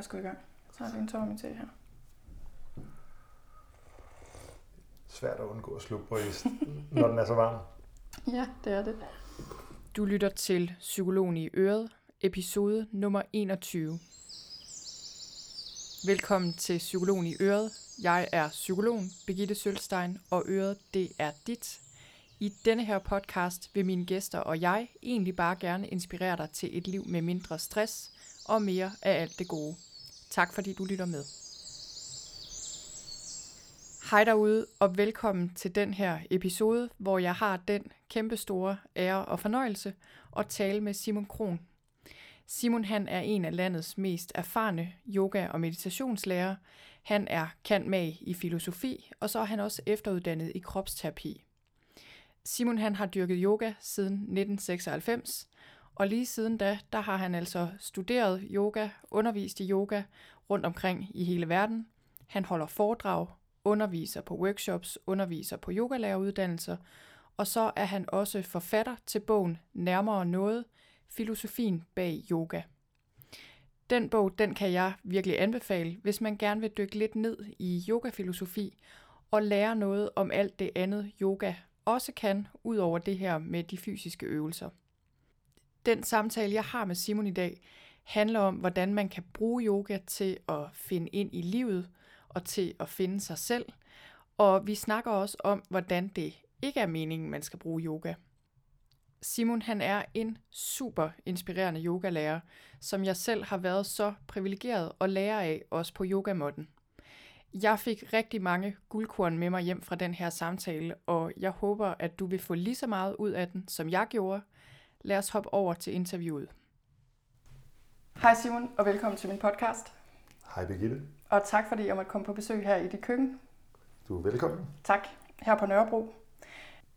da sgu i gang. Så har vi en tår min til her. Svært at undgå at slukke på is, når den er så varm. Ja, det er det. Du lytter til Psykologen i Øret, episode nummer 21. Velkommen til Psykologen i Øret. Jeg er psykologen Birgitte Sølstein, og Øret, det er dit. I denne her podcast vil mine gæster og jeg egentlig bare gerne inspirere dig til et liv med mindre stress og mere af alt det gode. Tak fordi du lytter med. Hej derude, og velkommen til den her episode, hvor jeg har den kæmpe store ære og fornøjelse at tale med Simon Kron. Simon han er en af landets mest erfarne yoga- og meditationslærer. Han er kant mag i filosofi, og så er han også efteruddannet i kropsterapi. Simon han har dyrket yoga siden 1996, og lige siden da, der har han altså studeret yoga, undervist i yoga rundt omkring i hele verden. Han holder foredrag, underviser på workshops, underviser på yogalæreruddannelser, og så er han også forfatter til bogen Nærmere noget, filosofien bag yoga. Den bog, den kan jeg virkelig anbefale, hvis man gerne vil dykke lidt ned i yogafilosofi og lære noget om alt det andet yoga også kan, ud over det her med de fysiske øvelser. Den samtale, jeg har med Simon i dag, handler om, hvordan man kan bruge yoga til at finde ind i livet og til at finde sig selv. Og vi snakker også om, hvordan det ikke er meningen, man skal bruge yoga. Simon han er en super inspirerende yogalærer, som jeg selv har været så privilegeret at lære af, også på yogamåtten. Jeg fik rigtig mange guldkorn med mig hjem fra den her samtale, og jeg håber, at du vil få lige så meget ud af den, som jeg gjorde. Lad os hoppe over til interviewet. Hej Simon, og velkommen til min podcast. Hej Birgitte. Og tak fordi jeg måtte komme på besøg her i dit køkken. Du er velkommen. Tak, her på Nørrebro.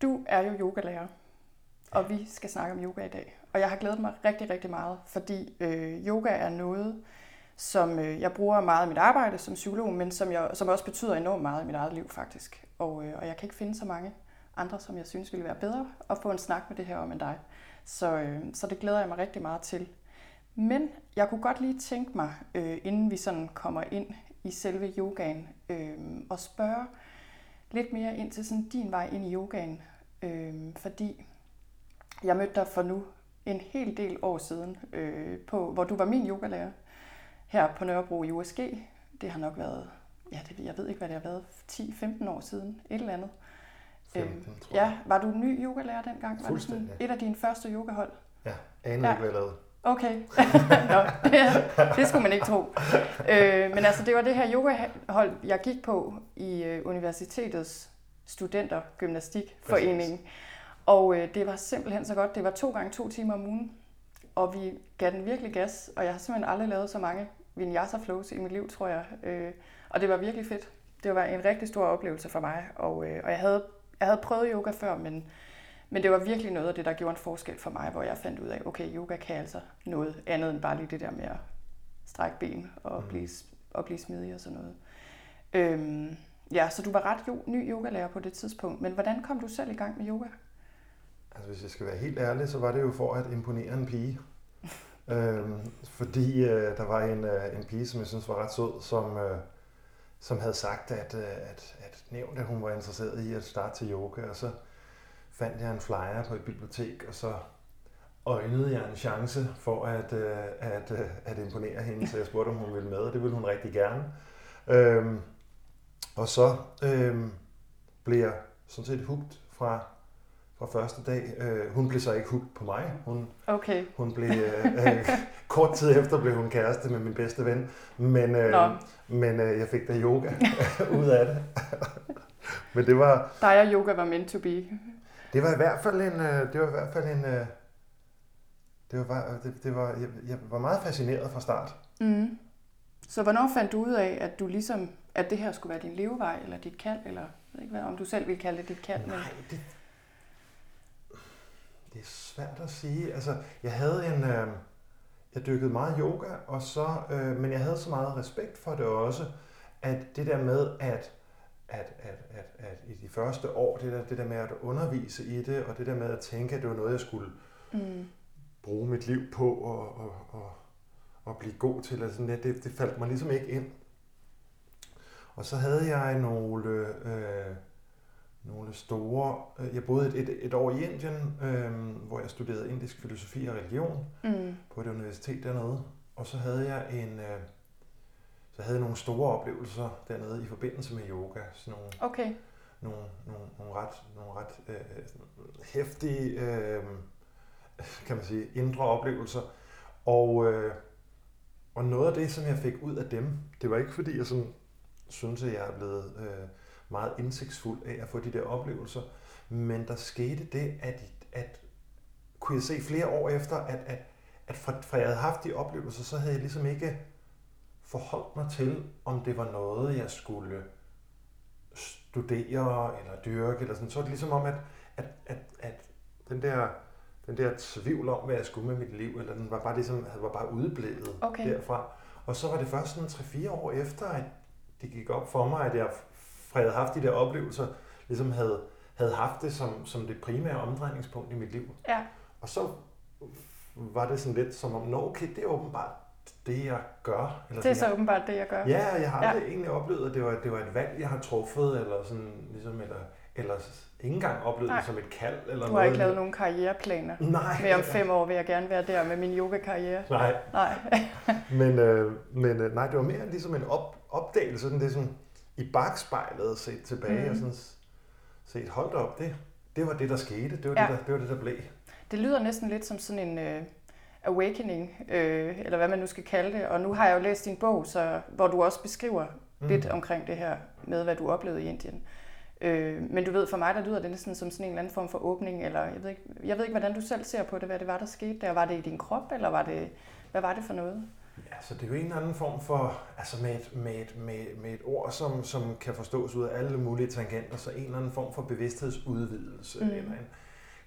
Du er jo yogalærer, og vi skal snakke om yoga i dag. Og jeg har glædet mig rigtig, rigtig meget, fordi øh, yoga er noget, som øh, jeg bruger meget i mit arbejde som psykolog, men som, jeg, som også betyder enormt meget i mit eget liv faktisk. Og, øh, og jeg kan ikke finde så mange andre, som jeg synes ville være bedre at få en snak med det her om end dig. Så, øh, så det glæder jeg mig rigtig meget til. Men jeg kunne godt lige tænke mig, øh, inden vi sådan kommer ind i selve yogaen, øh, og spørge lidt mere ind til sådan din vej ind i yogaen. Øh, fordi jeg mødte dig for nu en hel del år siden, øh, på, hvor du var min yogalærer her på Nørrebro i USG. Det har nok været, ja, det, jeg ved ikke, hvad det har været, 10-15 år siden, et eller andet. 15, Øhm, tror jeg. ja, var du ny yogalærer dengang? Var det sådan Fuldstændig. et af dine første yogahold? Ja, anede Ja. ikke, hvad jeg lavede. Okay, Nå, det, det skulle man ikke tro. Øh, men altså, det var det her yogahold, jeg gik på i øh, universitetets studentergymnastikforening. Og øh, det var simpelthen så godt. Det var to gange to timer om ugen, og vi gav den virkelig gas. Og jeg har simpelthen aldrig lavet så mange vinyasa flows i mit liv, tror jeg. Øh, og det var virkelig fedt. Det var en rigtig stor oplevelse for mig. Og, øh, og jeg, havde, jeg havde prøvet yoga før, men, men det var virkelig noget af det, der gjorde en forskel for mig, hvor jeg fandt ud af, okay, yoga kan altså noget andet end bare lige det der med at strække ben og, Mhm. blive, og blive smidig og sådan noget. Øhm, ja, så du var ret jo, ny yogalærer på det tidspunkt. Men hvordan kom du selv i gang med yoga? Altså, hvis jeg skal være helt ærlig, så var det jo for at imponere en pige. øhm, fordi øh, der var en, øh, en pige, som jeg synes var ret sød, som, øh, som havde sagt, at, øh, at, at nævnt, at hun var interesseret i at starte til yoga, og så fandt jeg en flyer på et bibliotek, og så øjnede jeg en chance for at, øh, at, at, at imponere hende, så jeg spurgte, om hun ville med, og det ville hun rigtig gerne. Øhm, og så øhm, blev jeg sådan set hugt fra, fra første dag. Øh, hun blev så ikke hugt på mig. Hun, Okay. hun blev, øh, øh, kort tid efter blev hun kæreste med min bedste ven, men, Nå. øh, men øh, jeg fik da yoga ud af det. men det var, Dig og yoga var meant to be. det var i hvert fald en, øh, det var i hvert fald en, øh, det var, det, det var, jeg, jeg var meget fascineret fra start. Mm. Så hvornår fandt du ud af, at du ligesom, at det her skulle være din levevej, eller dit kald, eller jeg ved ikke hvad, om du selv vil kalde det dit kald, men Nej, det, det er svært at sige. Altså, jeg havde en, øh, jeg dykkede meget yoga, og så, øh, men jeg havde så meget respekt for det også, at det der med, at, at, at, at, at i de første år, det der, det der med at undervise i det, og det der med at tænke, at det var noget, jeg skulle mm. bruge mit liv på, og, og, og, at blive god til. Altså, det, det faldt mig ligesom ikke ind. Og så havde jeg nogle, øh, nogle store... Øh, jeg boede et, et, et år i Indien, øh, hvor jeg studerede indisk filosofi og religion mm. på et universitet dernede. Og så havde jeg en... Øh, så havde jeg nogle store oplevelser dernede i forbindelse med yoga. Sådan nogle, okay. nogle, nogle, nogle ret, nogle ret øh, hæftige, øh, kan man sige, indre oplevelser. Og, øh, og noget af det, som jeg fik ud af dem, det var ikke fordi, jeg sådan, synes, at jeg er blevet øh, meget indsigtsfuld af at få de der oplevelser, men der skete det, at, at kunne jeg se flere år efter, at, at, at fra, fra jeg havde haft de oplevelser, så havde jeg ligesom ikke forholdt mig til, om det var noget, jeg skulle studere eller dyrke, eller sådan. så var det ligesom om, at, at, at, at den der den der tvivl om, hvad jeg skulle med mit liv, eller den var bare ligesom, var bare udeblevet okay. derfra. Og så var det først sådan 3-4 år efter, at det gik op for mig, at jeg fra jeg havde haft de der oplevelser, ligesom havde, havde haft det som, som det primære omdrejningspunkt i mit liv. Ja. Og så var det sådan lidt som om, nå okay, det er åbenbart det, jeg gør. Eller det er så jeg, åbenbart det, jeg gør. Ja, jeg har aldrig ja. egentlig oplevet, at det var, det var et valg, jeg har truffet, eller sådan, ligesom, eller, eller ikke engang oplevet Nej. det som et kald. Eller du har noget. ikke lavet nogen karriereplaner? Nej. Med om fem år vil jeg gerne være der med min yoga-karriere? Nej. Nej. men øh, men øh, nej, det var mere ligesom en op, opdagelse, sådan det sådan i bagspejlet set tilbage, mm. og sådan set, hold op, det, det var det, der skete. Det var, ja. det, der, det var det, der blev. Det lyder næsten lidt som sådan en... Øh awakening, øh, eller hvad man nu skal kalde det. Og nu har jeg jo læst din bog, så, hvor du også beskriver mm. lidt omkring det her med, hvad du oplevede i Indien. Øh, men du ved, for mig der lyder det næsten som sådan en eller anden form for åbning, eller jeg ved, ikke, jeg ved ikke, hvordan du selv ser på det, hvad det var, der skete der. Var det i din krop, eller var det, hvad var det for noget? Ja, så det er jo en eller anden form for, altså med et, med et, med, med et ord, som, som kan forstås ud af alle mulige tangenter, så en eller anden form for bevidsthedsudvidelse, mm. eller en,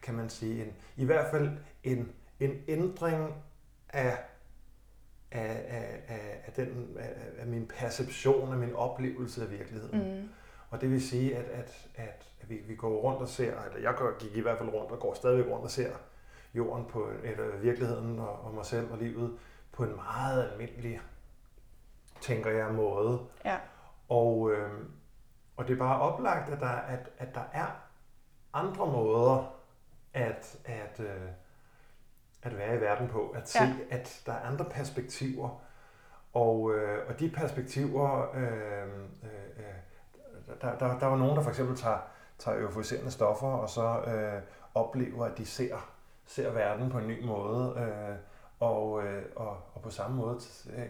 kan man sige, en, i hvert fald en, en ændring af, af, af, af, af, den, af, af min perception, af min oplevelse af virkeligheden. Mm. Og det vil sige, at, at, at, at vi, vi går rundt og ser, eller jeg går, gik i hvert fald rundt og går stadigvæk rundt og ser jorden på, eller virkeligheden og, og mig selv og livet på en meget almindelig, tænker jeg, måde. Ja. Og, øh, og det er bare oplagt, at der, at, at der er andre måder at, at, øh, at være i verden på. At se, ja. at der er andre perspektiver. Og, øh, og de perspektiver, øh, øh, der, der, der var nogen, der for eksempel tager, tager euforiserende stoffer, og så øh, oplever, at de ser, ser verden på en ny måde. Øh, og, øh, og, og på samme måde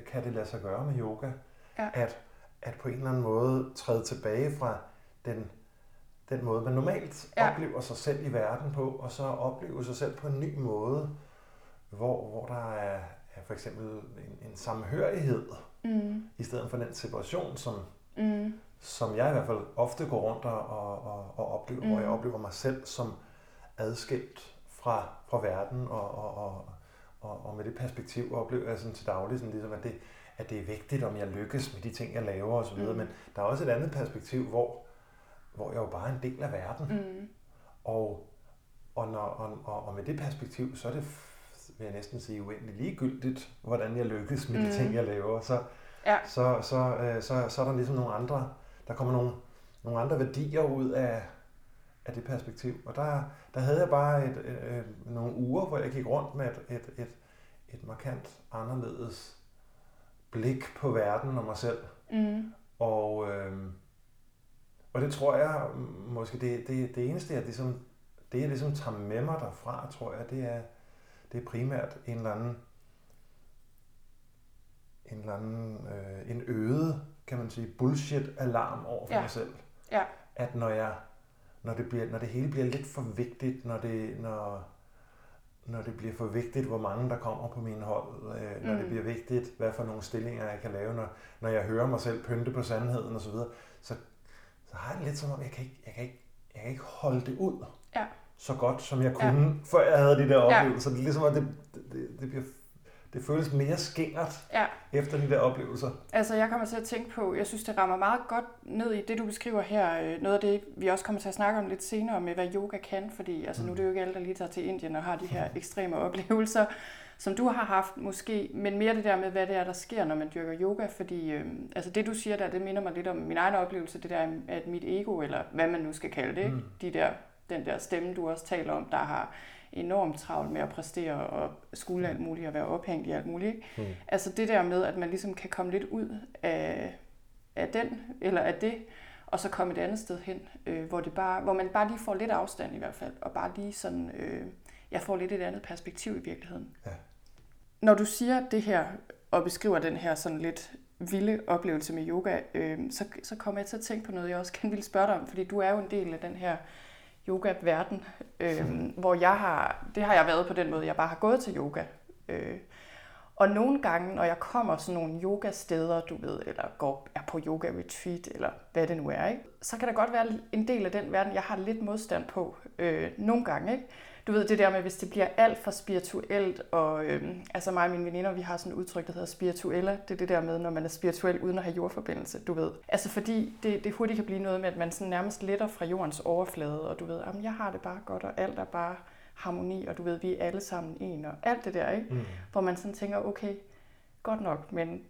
kan det lade sig gøre med yoga. Ja. At, at på en eller anden måde træde tilbage fra den, den måde, man normalt ja. oplever sig selv i verden på, og så opleve sig selv på en ny måde, hvor, hvor der er, er for eksempel en, en samhørighed, mm. i stedet for den separation, som, mm. som jeg i hvert fald ofte går rundt og, og, og oplever, mm. hvor jeg oplever mig selv som adskilt fra, fra verden og, og, og, og, og med det perspektiv oplever jeg sådan til daglig, sådan ligesom, at, det, at det er vigtigt, om jeg lykkes med de ting, jeg laver osv. Mm. Men der er også et andet perspektiv, hvor, hvor jeg jo bare er en del af verden. Mm. Og, og, når, og, og, og med det perspektiv, så er det, vil jeg næsten sige, uendelig ligegyldigt, hvordan jeg lykkes med mm. de ting, jeg laver. Så, ja. så, så, øh, så, så er der ligesom nogle andre, der kommer nogle, nogle andre værdier ud af, af det perspektiv. Og der, der havde jeg bare et, øh, nogle uger, hvor jeg gik rundt med et, et, et, et markant anderledes blik på verden og mig selv. Mm. Og, øh, og det tror jeg måske, det, det, det eneste, jeg ligesom, det jeg ligesom tager med mig derfra, tror jeg, det er, det er primært en eller anden, en eller anden, øh, en øget, kan man sige, bullshit-alarm over for ja. mig selv. Ja. At når jeg når det, bliver, når det hele bliver lidt for vigtigt, når det, når, når det bliver for vigtigt, hvor mange der kommer på min hold, øh, når mm. det bliver vigtigt, hvad for nogle stillinger jeg kan lave, når, når jeg hører mig selv pynte på sandheden osv., så, så, så har jeg det lidt som om, jeg kan ikke, jeg kan ikke, jeg kan ikke holde det ud ja. så godt, som jeg kunne, ja. før jeg havde de der oplevelser. Ja. Det er ligesom, at det, det, det bliver det føles mere skingert Ja, efter de der oplevelser. altså jeg kommer til at tænke på, jeg synes det rammer meget godt ned i det, du beskriver her. øh, Noget af det, vi også kommer til at snakke om lidt senere med, hvad yoga kan, fordi altså, nu er det jo ikke alle, der lige tager til Indien og har de her ekstreme oplevelser, som du har haft måske, men mere det der med, hvad det er, der sker, når man dyrker yoga, fordi øh, altså det, du siger der, det minder mig lidt om min egen oplevelse, det der, at mit ego, eller hvad man nu skal kalde det? Mm. De der, den der stemme, du også taler om, der har enormt travlt med at præstere og skulle alt muligt og være ophængt i alt muligt. Ikke? Mm. Altså det der med, at man ligesom kan komme lidt ud af, af den, eller af det, og så komme et andet sted hen, øh, hvor, det bare, hvor man bare lige får lidt afstand i hvert fald, og bare lige sådan, øh, jeg får lidt et andet perspektiv i virkeligheden. Ja. Når du siger det her, og beskriver den her sådan lidt vilde oplevelse med yoga, øh, så, så kommer jeg til at tænke på noget, jeg også gerne ville spørge dig om, fordi du er jo en del af den her yoga-verden, øh, hvor jeg har, det har jeg været på den måde, jeg bare har gået til yoga. Øh, og nogle gange, når jeg kommer sådan nogle yoga-steder, du ved, eller går, er på yoga-retreat, eller hvad det nu er, ikke? så kan der godt være en del af den verden, jeg har lidt modstand på. Øh, nogle gange, ikke? Du ved, det der med, hvis det bliver alt for spirituelt, og øh, altså mig og mine veninder, vi har sådan et udtryk, der hedder spirituella. Det er det der med, når man er spirituel uden at have jordforbindelse, du ved. Altså fordi det, det hurtigt kan blive noget med, at man sådan nærmest letter fra jordens overflade, og du ved, jamen jeg har det bare godt, og alt er bare harmoni, og du ved, vi er alle sammen en, og alt det der, ikke? Mm. hvor man sådan tænker, okay, godt nok, men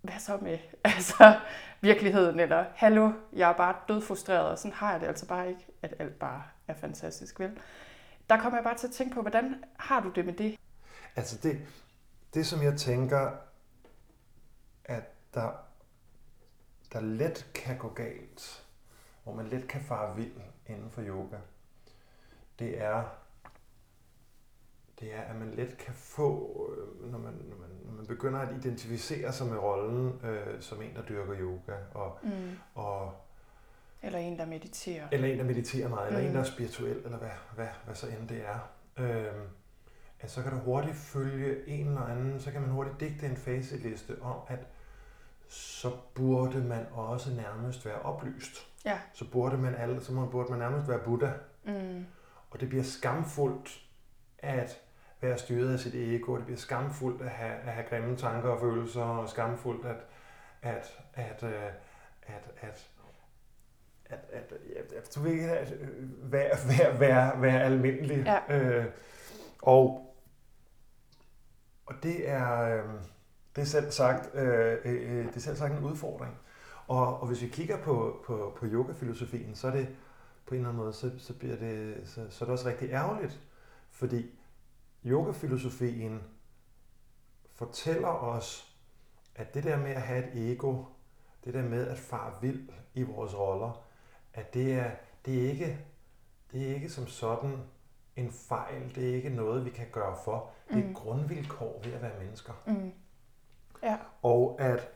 hvad så med altså, virkeligheden, eller hallo, jeg er bare død frustreret, og sådan har jeg det altså bare ikke, at alt bare er fantastisk, vel? Der kommer jeg bare til at tænke på, hvordan har du det med det? Altså det, det som jeg tænker, at der, der let kan gå galt, hvor man let kan fare vild inden for yoga, det er, det er, at man let kan få, øh, når man, når man, når man begynder at identificere sig med rollen øh, som en, der dyrker yoga, og, Mm. og, Eller en, der mediterer. eller en, der mediterer meget, eller Mm. en, der er spirituel, eller hvad, hvad, hvad så end det er. Øhm, at så kan du hurtigt følge en eller anden, så kan man hurtigt digte en faseliste om, at så burde man også nærmest være oplyst. Ja. Så burde man, alle, så burde man nærmest være Buddha. Mm. Og det bliver skamfuldt at være styret af sit ego. Det bliver skamfuldt at have, at have grimme tanker og følelser, og skamfuldt at, at, at, øh, at, at at, at, at, at, du ved ikke, at øh, være, være, være, være almindelig. Ja. Øh, og, og det er, øh, det er selv sagt, øh, øh, det er selv sagt en udfordring. Og, og hvis vi kigger på, på, på yogafilosofien, så er det på en eller anden måde, så, så, bliver det, så, så er det også rigtig ærgerligt, fordi yogafilosofien fortæller os, at det der med at have et ego, det der med at fare vild i vores roller, at det er, det er ikke det er ikke som sådan en fejl, det er ikke noget, vi kan gøre for. Det er Mm. grundvilkår ved at være mennesker. Mm. Ja. Og at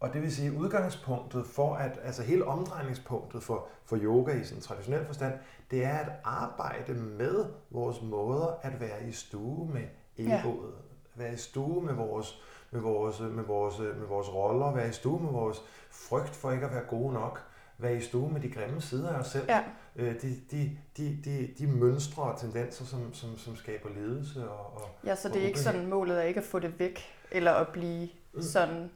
og det vil sige udgangspunktet for at, altså hele omdrejningspunktet for, for yoga i sådan traditionel forstand, det er at arbejde med vores måder at være i stue med egoet. Ja. Være i stue med vores, med vores, med vores, med vores roller, være i stue med vores frygt for ikke at være gode nok, være i stue med de grimme sider af os selv. Ja. Øh, de, de, de, de, de mønstre og tendenser, som, som, som skaber ledelse og, og, ja, så det er ikke ubehag. sådan målet er ikke at få det væk, eller at blive Mm. sådan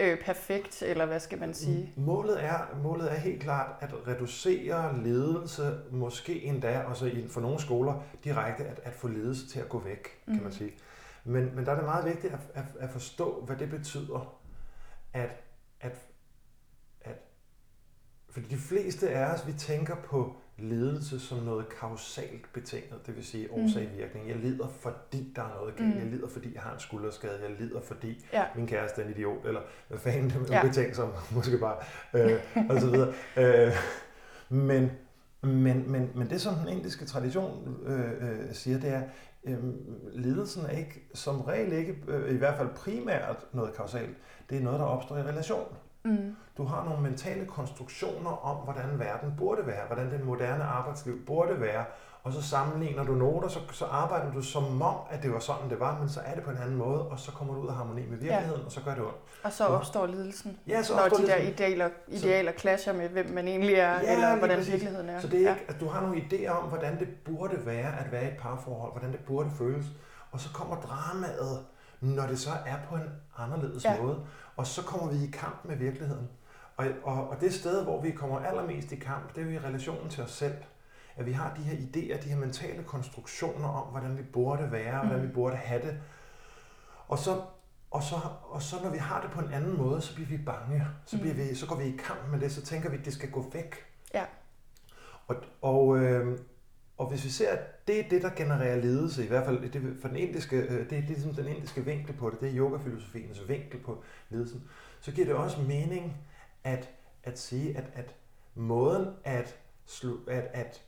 øh, perfekt, eller hvad skal man sige? Målet er, målet er helt klart at reducere ledelse, måske endda, og så for nogle skoler direkte, at, at få ledelse til at gå væk, kan Mhm. man sige. Men, men der er det meget vigtigt at, at, at forstå, hvad det betyder, at, at, at fordi de fleste af os, vi tænker på ledelse som noget kausalt betinget, det vil sige Mhm. årsag-virkning. Jeg lider, fordi der er noget galt. Mhm. Jeg lider, fordi jeg har en skulderskade. Jeg lider, fordi Ja. min kæreste er en idiot, eller hvad fanden det Ja. er betinget som, måske bare, øh, og så videre. Øh, men, men, men, men det, som den indiske tradition øh, øh, siger, det er, øh, ledelsen er ikke, som regel ikke, øh, i hvert fald primært noget kausalt. Det er noget, der opstår i relation. Mm. Du har nogle mentale konstruktioner om, hvordan verden burde være, hvordan det moderne arbejdsliv burde være, og så sammenligner du noter, så, så arbejder du som om, at det var sådan, det var, men så er det på en anden måde, og så kommer du ud af harmoni med virkeligheden, ja. og så gør det ondt. Og så opstår lidelsen, Ja, så når opstår de der lidelsen. idealer, idealer clasher med, hvem man egentlig er, Ja, eller hvordan præcis. virkeligheden er. Så det er ikke, at du har nogle idéer om, hvordan det burde være at være i et parforhold, hvordan det burde føles, og så kommer dramaet, når det så er på en anderledes ja. måde. Og så kommer vi i kamp med virkeligheden. Og, og, og det sted, hvor vi kommer allermest i kamp, det er jo i relationen til os selv. At vi har de her idéer, de her mentale konstruktioner om, hvordan vi burde være, hvordan vi Mm. burde have det. Og så, og, så, og så når vi har det på en anden måde, så bliver vi bange. Så, bliver Mm. vi, så går vi i kamp med det, så tænker vi, at det skal gå væk. Ja. Og, og, øh, og hvis vi ser, at det er det, der genererer ledelse, i hvert fald det, for den indiske, øh, det, er- det er ligesom den indiske vinkel på det, det er yogafilosofiens vinkel på ledelsen, så giver det også mening at, at sige, at, at måden at, at, at,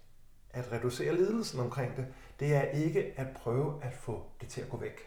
at reducere ledelsen omkring det, det er ikke at prøve at få det til at gå væk.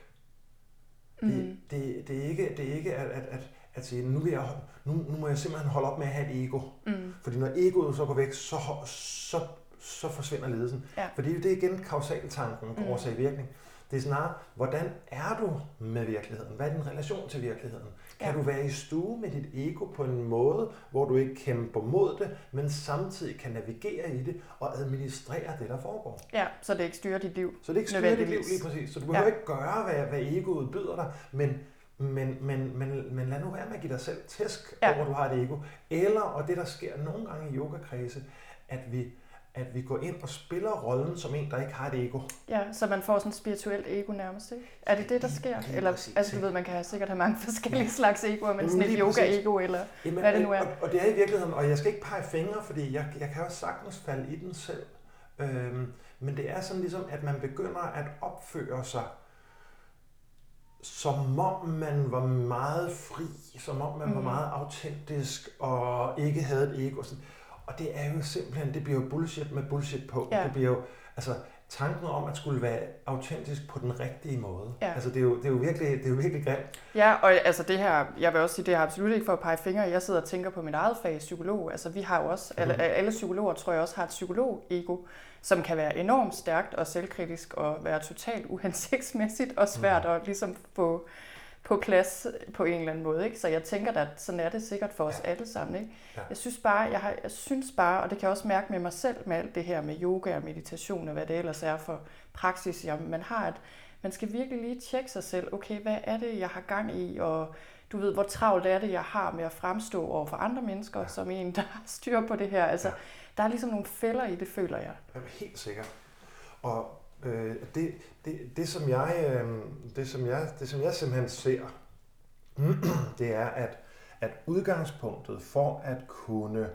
Mm. Det, det, det er ikke, det er ikke at, at, at, at sige, nu, vil jeg, nu, nu må jeg simpelthen holde op med at have et ego. Mm. Fordi når egoet så går væk, så, så, så forsvinder ledelsen. Ja. Fordi det er igen kausaltanken på Mm. mm. Det er snarere, hvordan er du med virkeligheden? Hvad er din relation til virkeligheden? Kan Ja. du være i stue med dit ego på en måde, hvor du ikke kæmper mod det, men samtidig kan navigere i det og administrere det, der foregår? Ja, så det ikke styrer dit liv. Så det er ikke styrer dit liv lige præcis. Så du behøver Ja. ikke gøre, hvad, hvad egoet byder dig, men, men, men, men, men lad nu være med at give dig selv tæsk Ja. over, du har et ego. Eller, og det der sker nogle gange i yogakredse, at vi, at vi går ind og spiller rollen som en, der ikke har et ego. Ja, så man får sådan et spirituelt ego nærmest, ikke? Er det det, der sker? lige Eller, præcis, altså du ved, man kan have, sikkert have mange forskellige slags egoer, men sådan et yoga-ego, eller... Jamen, Hvad det nu er. Og, og det er i virkeligheden, og jeg skal ikke pege fingre, fordi jeg, jeg kan jo sagtens falde i den selv. Øhm, men det er sådan ligesom, at man begynder at opføre sig, som om man var meget fri, som om man mm. var meget autentisk og ikke havde et ego. Sådan. Og det er jo simpelthen, det bliver jo bullshit med bullshit på. Ja. Det bliver jo, altså tanken om at skulle være autentisk på den rigtige måde. Ja. Altså det er jo, det er jo virkelig, det er jo virkelig grimt. Ja, og altså det her, jeg vil også sige, det er absolut ikke for at pege fingre. Jeg sidder og tænker på mit eget fag, psykolog. Altså vi har jo også, alle, Mhm. alle psykologer tror jeg også har et psykolog-ego, som kan være enormt stærkt og selvkritisk og være totalt uhensigtsmæssigt og svært Mhm. at ligesom få på plads på en eller anden måde. Ikke? Så jeg tænker at sådan er det sikkert for os Ja. alle sammen. Ikke? Ja. Jeg synes bare, jeg, har, jeg synes bare, og det kan jeg også mærke med mig selv med alt det her med yoga og meditation og hvad det ellers er for praksis, jeg, man har, at man skal virkelig lige tjekke sig selv, okay, hvad er det, jeg har gang i, og du ved, hvor travlt er det, jeg har med at fremstå over for andre mennesker, ja. Som en, der styr på det her. Altså. Ja. der er ligesom nogle fælder i det, føler jeg. Jamen, helt sikkert. Og øh, det, det, det, som jeg, øh, det, som jeg, det, som jeg simpelthen ser, det er, at, at udgangspunktet for at kunne,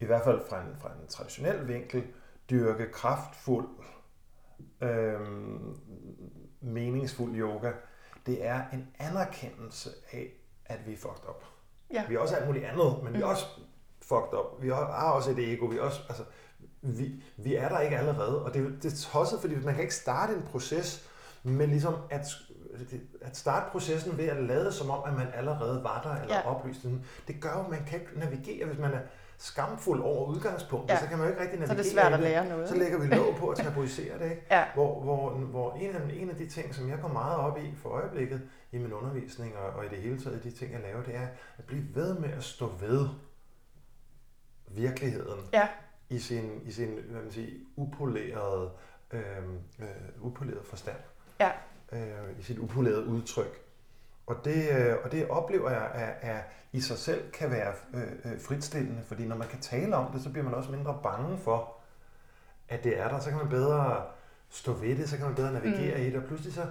i hvert fald fra en, fra en traditionel vinkel, dyrke kraftfuld, øh, meningsfuld yoga, det er en anerkendelse af, at vi er fucked up. Ja. Vi er også alt muligt andet, men vi er Mm. også fucked up. Vi har har også et ego. Vi er også, altså, vi, vi er der ikke allerede, og det, er- det er tosset, fordi man kan ikke starte en proces, men ligesom at, at starte processen ved at lade som om, at man allerede var der eller Ja. oplyst. Det gør jo, at man kan ikke navigere, hvis man er skamfuld over udgangspunktet, Ja. så kan man jo ikke rigtig Så navigere er det svært i at lære noget. Så lægger vi låg på at tabuisere det, ikke? Ja, Hvor, hvor, hvor en, af, en af de ting, som jeg går meget op i for øjeblikket i min undervisning og, og i det hele taget de ting, jeg laver, det er at blive ved med at stå ved virkeligheden ja, i sin, i sin hvad man siger, upolerede, øh, øh, upolerede forstand. Ja. Øh, I sit upolerede udtryk. Og det, øh, og det oplever jeg, at, at i sig selv kan være øh, øh, fritstillende, fordi når man kan tale om det, så bliver man også mindre bange for, at det er der. Så kan man bedre stå ved det, så kan man bedre navigere Mm. i det, og pludselig så,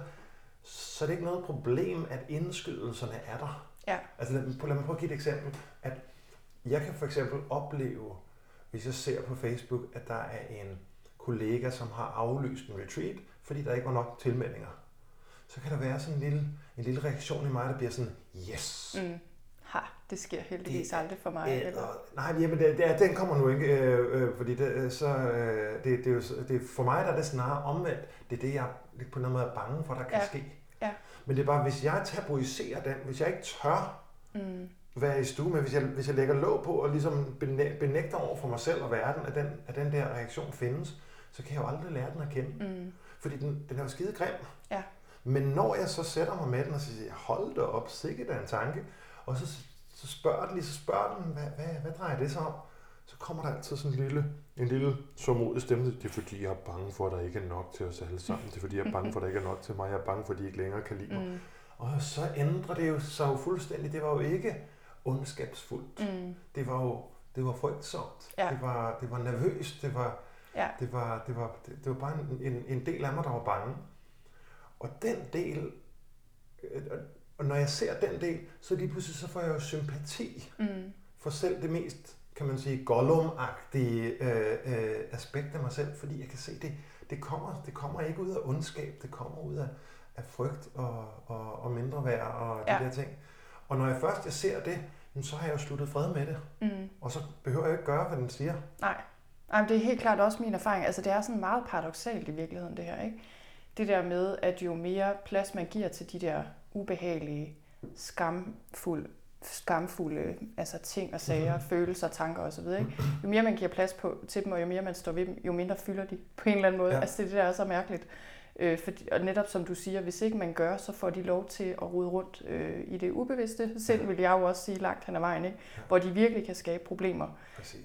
så er det ikke noget problem, at indskydelserne er der. Ja. Altså lad mig prøve at give et eksempel. At jeg kan for eksempel opleve, hvis jeg ser på Facebook, at der er en kollega, som har aflyst en retreat, fordi der ikke var nok tilmeldinger. Så kan der være sådan en lille, en lille reaktion i mig, der bliver sådan, yes, mm. ha, det sker heldigvis Det aldrig for mig. Øh, Eller? og- nej, jamen, det, det, den kommer nu ikke, øh, øh, fordi det, øh, så, øh, det, det, er jo, det, for mig der er det snarere omvendt. Det er det, jeg på en eller anden måde er bange for, der kan Ja. ske. Ja. Men det er bare, hvis jeg tabuiserer den, hvis jeg ikke tør Mm. Være i stue med, hvis jeg, hvis jeg lægger låg på og ligesom benæ- benægter over for mig selv og verden, at den, at den der reaktion findes, så kan jeg jo aldrig lære den at kende. Mm. Fordi den, den er jo skide grim. Ja. Men når jeg så sætter mig med den og siger, hold da op, sikkert er en tanke, og så, så spørger den lige, så spørger den, hvad, hvad, hvad drejer det så om? så kommer der altid sådan en lille, en lille sørmodig stemme. Det er fordi, jeg er bange for, at der ikke er nok til os alle sammen. Det er fordi, jeg er bange for, at der ikke er nok til mig. Jeg er bange for, at de ikke længere kan lide mig. Mm. Og så ændrer det jo sig jo fuldstændig. Det var jo ikke ondskabsfuldt. Mm. Det var jo det var frygtsomt. Ja. Det, var, det var nervøst. Det var, ja. det var, det var, det, det var bare en, en, en del af mig, der var bange. Og den del, øh, og når jeg ser den del, så lige pludselig så får jeg jo sympati mm. for selv det mest, kan man sige, gollum-agtige øh, øh, aspekt af mig selv, fordi jeg kan se, det, det, kommer, det kommer ikke ud af ondskab, det kommer ud af, af frygt og, og, og mindre værd og ja. de der ting. Og når jeg først jeg ser det, så har jeg jo sluttet fred med det. Mm. Og så behøver jeg ikke gøre, hvad den siger. Nej. Jamen, det er helt klart også min erfaring. Altså, det er sådan meget paradoxalt i virkeligheden, det her. Ikke? Det der med, at jo mere plads man giver til de der ubehagelige, skamfulde, skamfulde altså ting og sager, mm-hmm. følelser, tanker osv., ikke? jo mere man giver plads på, til dem, og jo mere man står ved dem, jo mindre fylder de på en eller anden måde. Ja. Altså det, det der er så mærkeligt. Øh, for, og netop som du siger, hvis ikke man gør, så får de lov til at rode rundt øh, i det ubevidste. Selv vil jeg jo også sige langt hen ad vejen, ikke? Hvor de virkelig kan skabe problemer,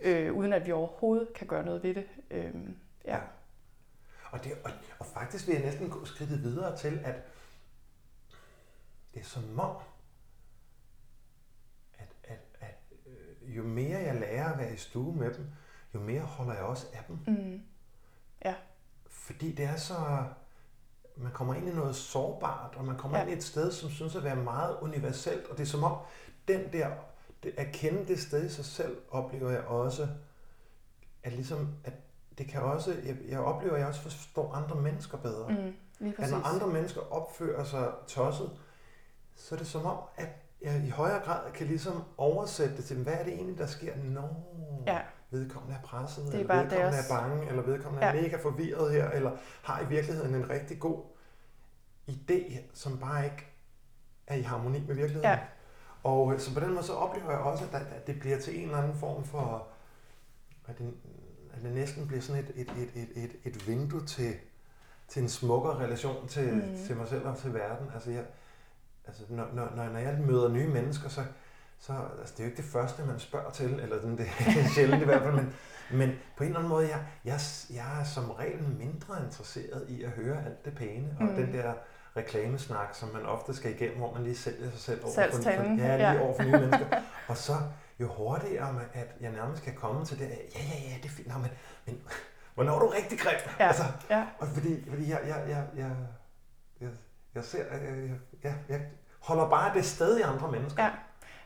øh, uden at vi overhovedet kan gøre noget ved det. Øh, ja. ja. Og, det, og, og faktisk vil jeg næsten gå skridtet videre til, at det er som om, at, at, at øh, jo mere jeg lærer at være i stue med dem, jo mere holder jeg også af dem. Mm. Ja. Fordi det er så, man kommer ind i noget sårbart, og man kommer ja. ind i et sted, som synes at være meget universelt, og det er som om, den der, det, at kende det sted i sig selv, oplever jeg også, at ligesom, at det kan også, jeg, jeg oplever, at jeg også forstår andre mennesker bedre. Mm, lige at når andre mennesker opfører sig tosset, så er det som om, at jeg i højere grad kan ligesom oversætte det til, hvad er det egentlig, der sker? Nå, ja. Vedkommende er presset, det er eller vedkommende deres... er bange, eller vedkommende ja. er mega forvirret her, eller har i virkeligheden en rigtig god idé, som bare ikke er i harmoni med virkeligheden. Ja. Og så på den måde så oplever jeg også, at det bliver til en eller anden form for, at det, at det næsten bliver sådan et, et, et, et, et, et vindue til, til en smukkere relation til, mm. til mig selv og til verden. Altså, jeg, altså når, når, når jeg møder nye mennesker, så, så altså, det er jo ikke det første, man spørger til, eller sådan, det er sjældent i hvert fald, men, men på en eller anden måde, jeg, jeg, jeg er som regel mindre interesseret i at høre alt det pæne, og mm. den der reklamesnak, som man ofte skal igennem, hvor man lige sælger sig selv over for, for, ja, lige ja. over for nye mennesker. Og så jo hurtigere, man, at jeg nærmest kan komme til det, ja, ja, ja, det er fint, men, men hvornår er du rigtig grim? Ja. Altså, ja. Og fordi, fordi jeg, jeg, jeg, jeg, jeg, jeg ser, jeg, jeg, jeg holder bare det sted i andre mennesker. Ja.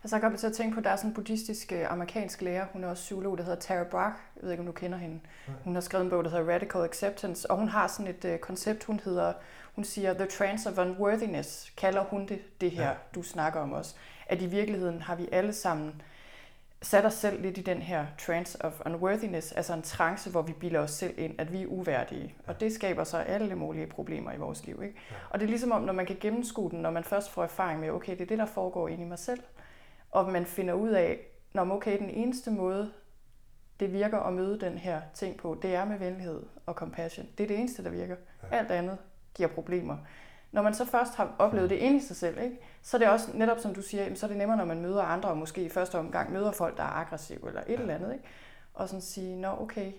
Altså, jeg kommer til at tænke på, at der er sådan en buddhistisk øh, amerikansk lærer, hun er også psykolog, der hedder Tara Brach. Jeg ved ikke, om du kender hende. Hun har skrevet en bog, der hedder Radical Acceptance, og hun har sådan et uh, koncept, hun hedder, hun siger, The Trance of Unworthiness, kalder hun det, det her, ja. du snakker om også. At i virkeligheden har vi alle sammen sat os selv lidt i den her trance of unworthiness, altså en trance, hvor vi bilder os selv ind, at vi er uværdige. Og det skaber så alle mulige problemer i vores liv. Ikke? Og det er ligesom om, når man kan gennemskue den, når man først får erfaring med, okay, det er det, der foregår inde i mig selv, og man finder ud af, når okay, den eneste måde, det virker at møde den her ting på, det er med venlighed og compassion. Det er det eneste, der virker. Ja. Alt andet giver problemer. Når man så først har oplevet det inde i sig selv, ikke, så er det også netop, som du siger, så er det nemmere, når man møder andre, og måske i første omgang møder folk, der er aggressive eller et ja. eller andet. Ikke? Og sådan sige, nå okay,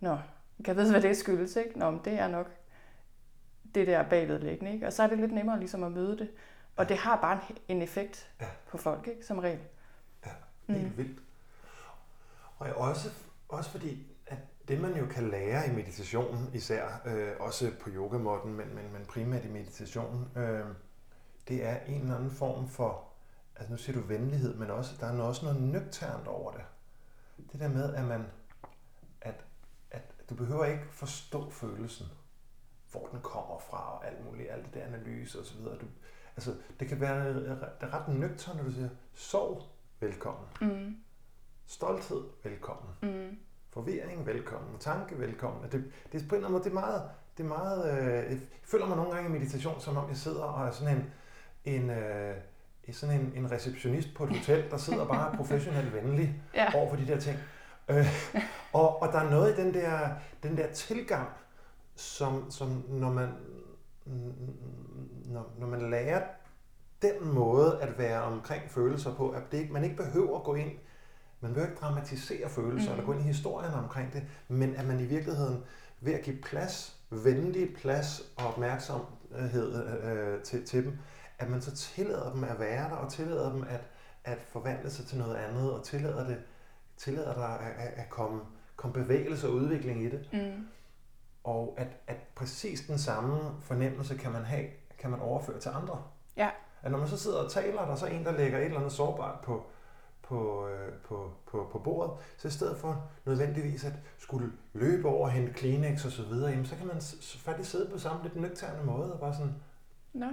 nå, kan jeg vide, hvad det skyldes, ikke? Nå, men det er nok det der bagvedliggende, ikke? Og så er det lidt nemmere ligesom at møde det. Og det har bare en effekt ja. på folk, ikke? Som regel. Ja, helt mm. vildt. Og også, også fordi, at det man jo kan lære i meditationen, især øh, også på yogamåtten, men, men, men primært i meditationen, øh, det er en eller anden form for, altså nu siger du venlighed, men også, der er også noget nøgternt over det. Det der med, at man, at, at du behøver ikke forstå følelsen, hvor den kommer fra, og alt muligt, alt det der analyse osv. Du, altså, det kan være det er ret nøgternt, når du siger, sov, velkommen. Mm. Stolthed, velkommen. Mm. Forvirring, velkommen. Tanke, velkommen. Det, det er på en eller anden måde, det er meget, det er meget øh, jeg føler mig nogle gange i meditation, som om jeg sidder og er sådan en, en, øh, sådan en, en receptionist på et hotel, der sidder bare professionelt venlig ja. over for de der ting. Øh, og, og der er noget i den der, den der tilgang, som, som når, man, når, når man lærer den måde at være omkring følelser på, at det, man ikke behøver at gå ind man vil ikke dramatisere følelser mm. eller gå ind i historien omkring det, men at man i virkeligheden ved at give plads, venlig plads og opmærksomhed øh, til, til dem, at man så tillader dem at være der, og tillader dem at, at forvandle sig til noget andet, og tillader, det, tillader der at, at komme, komme bevægelse og udvikling i det. Mm. Og at, at præcis den samme fornemmelse kan man have, kan man overføre til andre. Ja. At når man så sidder og taler, der er så en, der lægger et eller andet sårbart på, på, øh, på, på, på bordet, så i stedet for nødvendigvis at skulle løbe over og hente Kleenex og så videre, jamen, så kan man faktisk sidde på samme lidt nøgterne måde og bare sådan, Nå.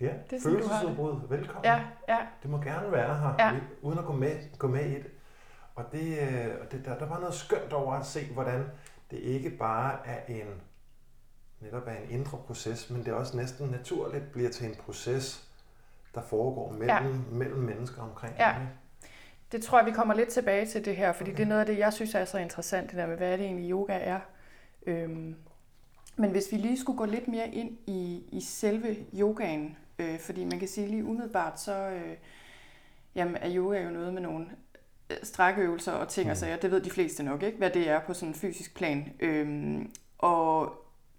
Ja, det er følelsesudbrud, velkommen. Ja, ja. Det må gerne være her, ja. uden at gå med, gå med i det. Og det, øh, det der, der var noget skønt over at se, hvordan det ikke bare er en netop er en indre proces, men det er også næsten naturligt bliver til en proces, der foregår mellem, ja. mellem mennesker omkring ja. det. Det tror jeg, vi kommer lidt tilbage til det her, fordi okay. det er noget af det, jeg synes er så interessant, det der med, hvad er det egentlig yoga er. Øhm, men hvis vi lige skulle gå lidt mere ind i, i selve yogaen, øh, fordi man kan sige lige umiddelbart, så øh, jamen, er yoga jo noget med nogle strækøvelser og ting mm. og sager. Det ved de fleste nok ikke, hvad det er på sådan en fysisk plan. Øhm, og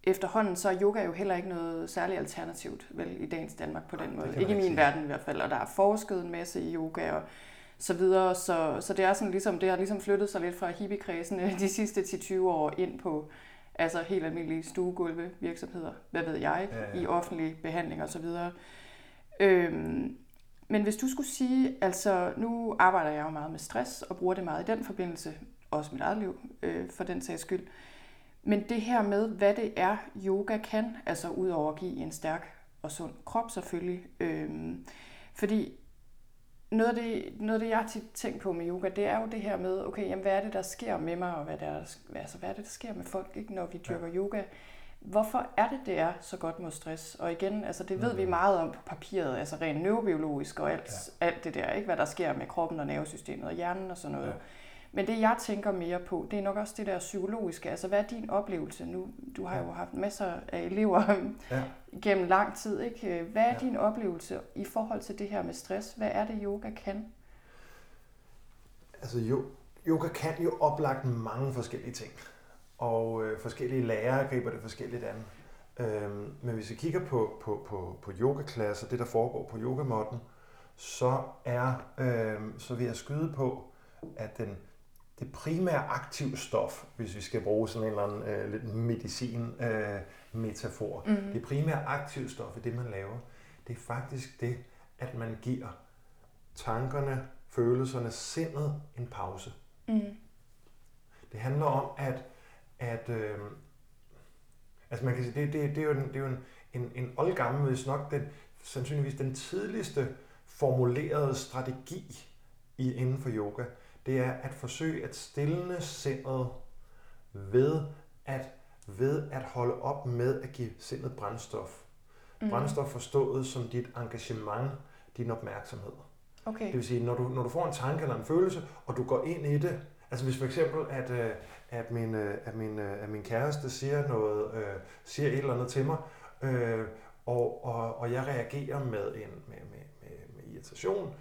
efterhånden så er yoga jo heller ikke noget særligt alternativt vel, i dagens Danmark på den måde. Ikke i min sige. verden i hvert fald. Og der er forsket en masse i yoga og så videre. Så, så det er sådan ligesom, det har ligesom flyttet sig lidt fra hippiekredsen de sidste 10-20 år ind på altså helt almindelige stuegulve virksomheder, hvad ved jeg, ja, ja. i offentlig behandling og så videre. Øhm, men hvis du skulle sige, altså nu arbejder jeg jo meget med stress og bruger det meget i den forbindelse, også mit eget liv øh, for den sags skyld. Men det her med, hvad det er, yoga kan, altså udover at give en stærk og sund krop selvfølgelig. Øhm, fordi noget af, det, noget af det, jeg har tit tænkt på med yoga, det er jo det her med, okay, jamen, hvad er det, der sker med mig, og hvad, der, altså, hvad er det, der sker med folk, ikke, når vi dyrker ja. yoga? Hvorfor er det, det er så godt mod stress? Og igen, altså, det ved mm. vi meget om på papiret, altså rent neurobiologisk og alt, ja. alt det der, ikke? hvad der sker med kroppen og nervesystemet og hjernen og sådan noget. Ja. Men det, jeg tænker mere på, det er nok også det der psykologiske. Altså, hvad er din oplevelse nu? Du har jo haft masser af elever ja. gennem lang tid. Ikke? Hvad er ja. din oplevelse i forhold til det her med stress? Hvad er det, yoga kan? Altså, jo, yoga kan jo oplagt mange forskellige ting. Og øh, forskellige lærere griber det forskelligt an. Øhm, men hvis vi kigger på, på, på, på yogaklasser, det der foregår på yogamotten, så er øh, så vil jeg skyde på, at den det primære aktiv stof, hvis vi skal bruge sådan en eller anden øh, lidt medicin-metafor, øh, mm. det primære aktiv stof i det, man laver, det er faktisk det, at man giver tankerne, følelserne, sindet en pause. Mm. Det handler om, at, at øh, altså man kan sige, det, det, det er jo, en, det er jo en, en, en oldgammel, hvis nok den, sandsynligvis den tidligste formulerede strategi i, inden for yoga det er at forsøge at stille sindet ved at, ved at holde op med at give sindet brændstof. Mm. Brændstof forstået som dit engagement, din opmærksomhed. Okay. Det vil sige, når du, når du får en tanke eller en følelse, og du går ind i det, altså hvis for eksempel, at, øh, at, min, øh, at, min, øh, at min kæreste siger noget, siger et eller andet til mig, øh, og, og, og jeg reagerer med, en, med, med, med, med irritation,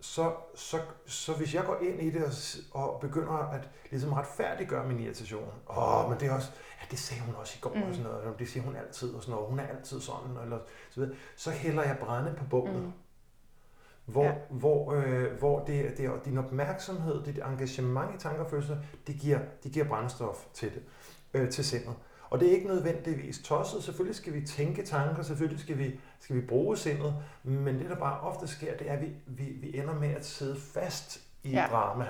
så, så, så hvis jeg går ind i det og, og begynder at ligesom retfærdiggøre min irritation, åh, men det er også, ja, det sagde hun også i går, mm. og sådan noget, det siger hun altid, og sådan noget, hun er altid sådan, eller så videre, så hælder jeg brænde på bålet. Mm. Hvor, ja. hvor, øh, hvor det, det er din opmærksomhed, dit engagement i tanker og følelser, det giver, det giver brændstof til det, øh, til sindet. Og det er ikke nødvendigvis tosset. Selvfølgelig skal vi tænke tanker, selvfølgelig skal vi, skal vi bruge sindet, men det, der bare ofte sker, det er, at vi, vi, vi ender med at sidde fast i ja. drama.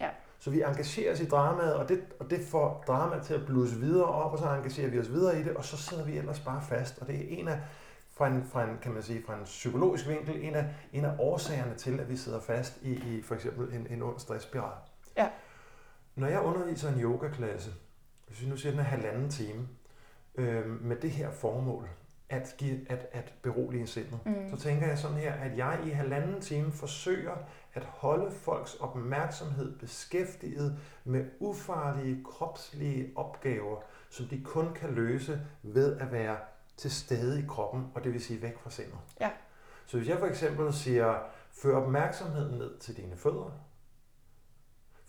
Ja. Så vi engagerer os i dramaet, og det, og det får dramaet til at blusse videre op, og så engagerer vi os videre i det, og så sidder vi ellers bare fast. Og det er en af, fra en, fra en, kan man sige, fra en psykologisk vinkel, en af, en af årsagerne til, at vi sidder fast i, i for eksempel en, en ond stressspiral. Ja. Når jeg underviser en yogaklasse, hvis vi nu siger, den er halvanden time, øh, med det her formål, at, give, at, at berolige sindet, mm. så tænker jeg sådan her, at jeg i halvanden time forsøger at holde folks opmærksomhed beskæftiget med ufarlige kropslige opgaver, som de kun kan løse ved at være til stede i kroppen, og det vil sige væk fra sindet. Ja. Så hvis jeg for eksempel siger, før opmærksomheden ned til dine fødder,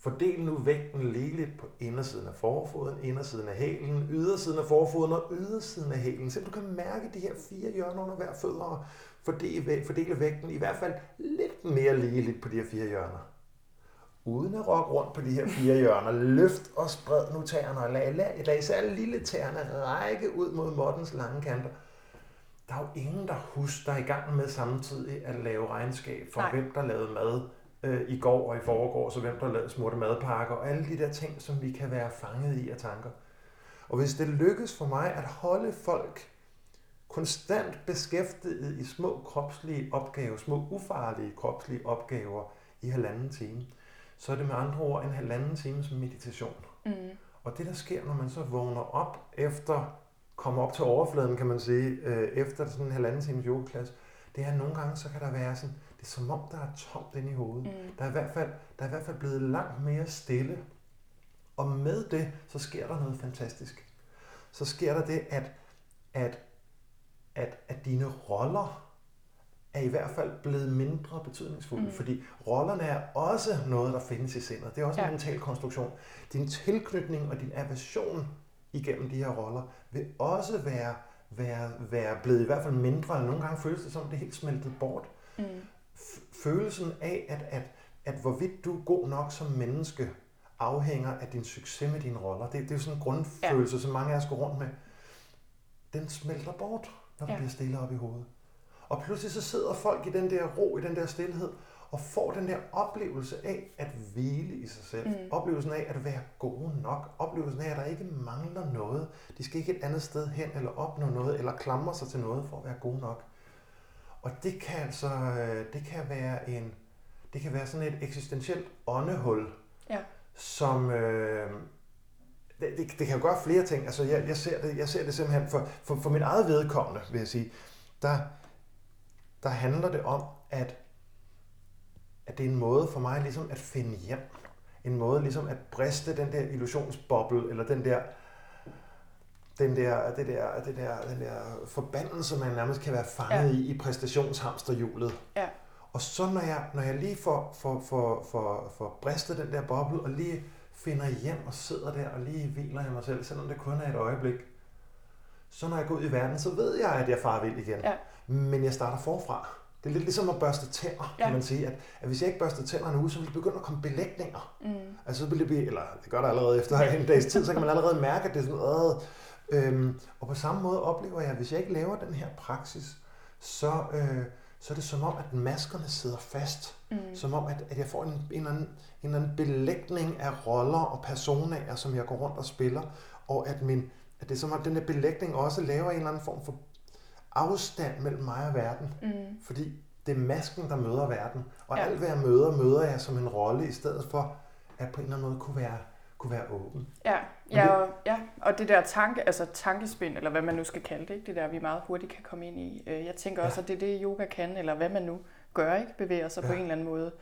Fordel nu vægten ligeligt på indersiden af forfoden, indersiden af hælen, ydersiden af forfoden og ydersiden af hælen. Så du kan mærke de her fire hjørner under hver fødder og fordele, vægten i hvert fald lidt mere ligeligt på de her fire hjørner. Uden at rokke rundt på de her fire hjørner, løft og spred nu tæerne og lad, lad, lad især lille tæerne række ud mod Mortens lange kanter. Der er jo ingen, der husker, der er i gang med samtidig at lave regnskab for, Nej. hvem der lavede mad øh, i går og i forgår, så hvem der lavede smurte madpakker, og alle de der ting, som vi kan være fanget i af tanker. Og hvis det lykkes for mig at holde folk konstant beskæftiget i små kropslige opgaver, små ufarlige kropslige opgaver i halvanden time, så er det med andre ord en halvanden times meditation. Mm. Og det, der sker, når man så vågner op efter, kommer op til overfladen, kan man sige, øh, efter sådan en halvanden times yogaklasse, det er, at nogle gange, så kan der være sådan, det er som om, der er tomt inde i hovedet. Mm. Der, er i hvert fald, der er i hvert fald blevet langt mere stille. Og med det, så sker der noget fantastisk. Så sker der det, at, at, at, at dine roller er i hvert fald blevet mindre betydningsfulde, mm. fordi rollerne er også noget, der findes i sindet. Det er også ja. en mental konstruktion. Din tilknytning og din aversion igennem de her roller vil også være, være, være blevet i hvert fald mindre, eller nogle gange føles det som, det er helt smeltet bort. Mm. Følelsen af, at, at, at hvorvidt du er god nok som menneske, afhænger af din succes med dine roller. Det, det er jo sådan en grundfølelse, ja. som mange af os går rundt med. Den smelter bort, når du ja. bliver stille op i hovedet. Og pludselig så sidder folk i den der ro, i den der stillhed, og får den der oplevelse af at hvile i sig selv. Mm. Oplevelsen af at være gode nok. Oplevelsen af, at der ikke mangler noget. De skal ikke et andet sted hen, eller opnå noget, eller klamre sig til noget for at være gode nok. Og det kan altså, øh, det kan være en, det kan være sådan et eksistentielt åndehul, ja. som, øh, det, det, det kan jo gøre flere ting. Altså jeg, jeg, ser det, jeg ser det simpelthen for, for, for mit eget vedkommende, vil jeg sige, der, der handler det om, at, at det er en måde for mig ligesom at finde hjem. En måde ligesom at briste den der illusionsboble, eller den der, den der, det der, det der, den der forbandelse, man nærmest kan være fanget ja. i, i præstationshamsterhjulet. Ja. Og så når jeg, når jeg lige får, får, får, får, får bristet den der boble, og lige finder hjem og sidder der og lige hviler i mig selv, selvom det kun er et øjeblik, så når jeg går ud i verden, så ved jeg, at jeg far vild igen. Ja men jeg starter forfra. Det er lidt ligesom at børste tænder, ja. kan man sige. At, at hvis jeg ikke børster tænder nu, så vil det begynde at komme belægninger. Mm. Altså så vil det blive, eller det gør der allerede efter en dags tid, så kan man allerede mærke, at det er sådan noget. Øhm, og på samme måde oplever jeg, at hvis jeg ikke laver den her praksis, så, øh, så er det som om, at maskerne sidder fast. Mm. Som om, at, at jeg får en, en, eller anden, en eller anden belægning af roller og personer, som jeg går rundt og spiller. Og at, min, at det er som om, at den her belægning også laver en eller anden form for afstand mellem mig og verden. Mm. Fordi det er masken, der møder verden. Og ja. alt, hvad jeg møder, møder jeg som en rolle, i stedet for at på en eller anden måde kunne være, kunne være åben. Ja, ja, det, og, ja, og det der tanke, altså tankespind, eller hvad man nu skal kalde det, ikke? det der, vi meget hurtigt kan komme ind i. Øh, jeg tænker også, ja. at det er det, yoga kan, eller hvad man nu gør, ikke bevæger sig ja. på en eller anden måde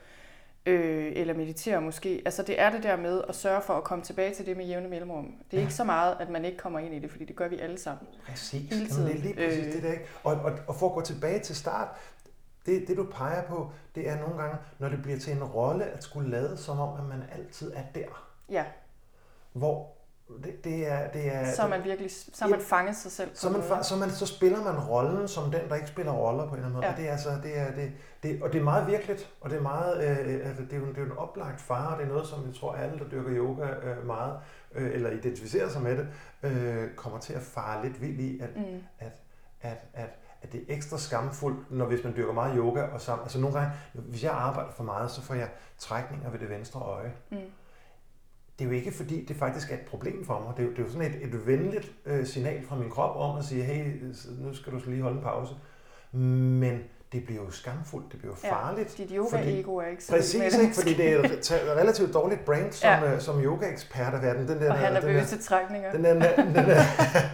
øh, eller meditere måske. Altså det er det der med at sørge for at komme tilbage til det med jævne mellemrum. Det er ja. ikke så meget, at man ikke kommer ind i det, fordi det gør vi alle sammen. Præcis. Hele tiden. det er lige præcis øh, det der, ikke? Og, og, og for at gå tilbage til start, det, det du peger på, det er nogle gange, når det bliver til en rolle, at skulle lade som om, at man altid er der. Ja. Hvor det, det er, det er, så man virkelig så man fanget sig selv. Så, man, så, man, så spiller man rollen som den, der ikke spiller roller på en eller anden måde. Ja. Og det er altså, det er, det, det, og det er meget virkeligt, og det er meget, øh, altså, det, er jo, det er jo en oplagt fare, og det er noget, som jeg tror alle, der dyrker yoga øh, meget, øh, eller identificerer sig med det, øh, kommer til at fare lidt vild i, at, mm. at, at, at, at det er ekstra skamfuldt, når hvis man dyrker meget yoga og sammen. Altså nogle gange, hvis jeg arbejder for meget, så får jeg trækninger ved det venstre øje. Mm det er jo ikke fordi, det faktisk er et problem for mig. Det er jo, det er jo sådan et, et venligt øh, signal fra min krop om at sige, hey, nu skal du så lige holde en pause. Men det bliver jo skamfuldt, det bliver jo farligt. Ja, dit yoga-ego er ikke så Præcis, ikke, fordi det er et relativt dårligt brand som, ja. Øh, som yoga-ekspert af verden. Den der, og han er bøse trækninger. Den der, den der,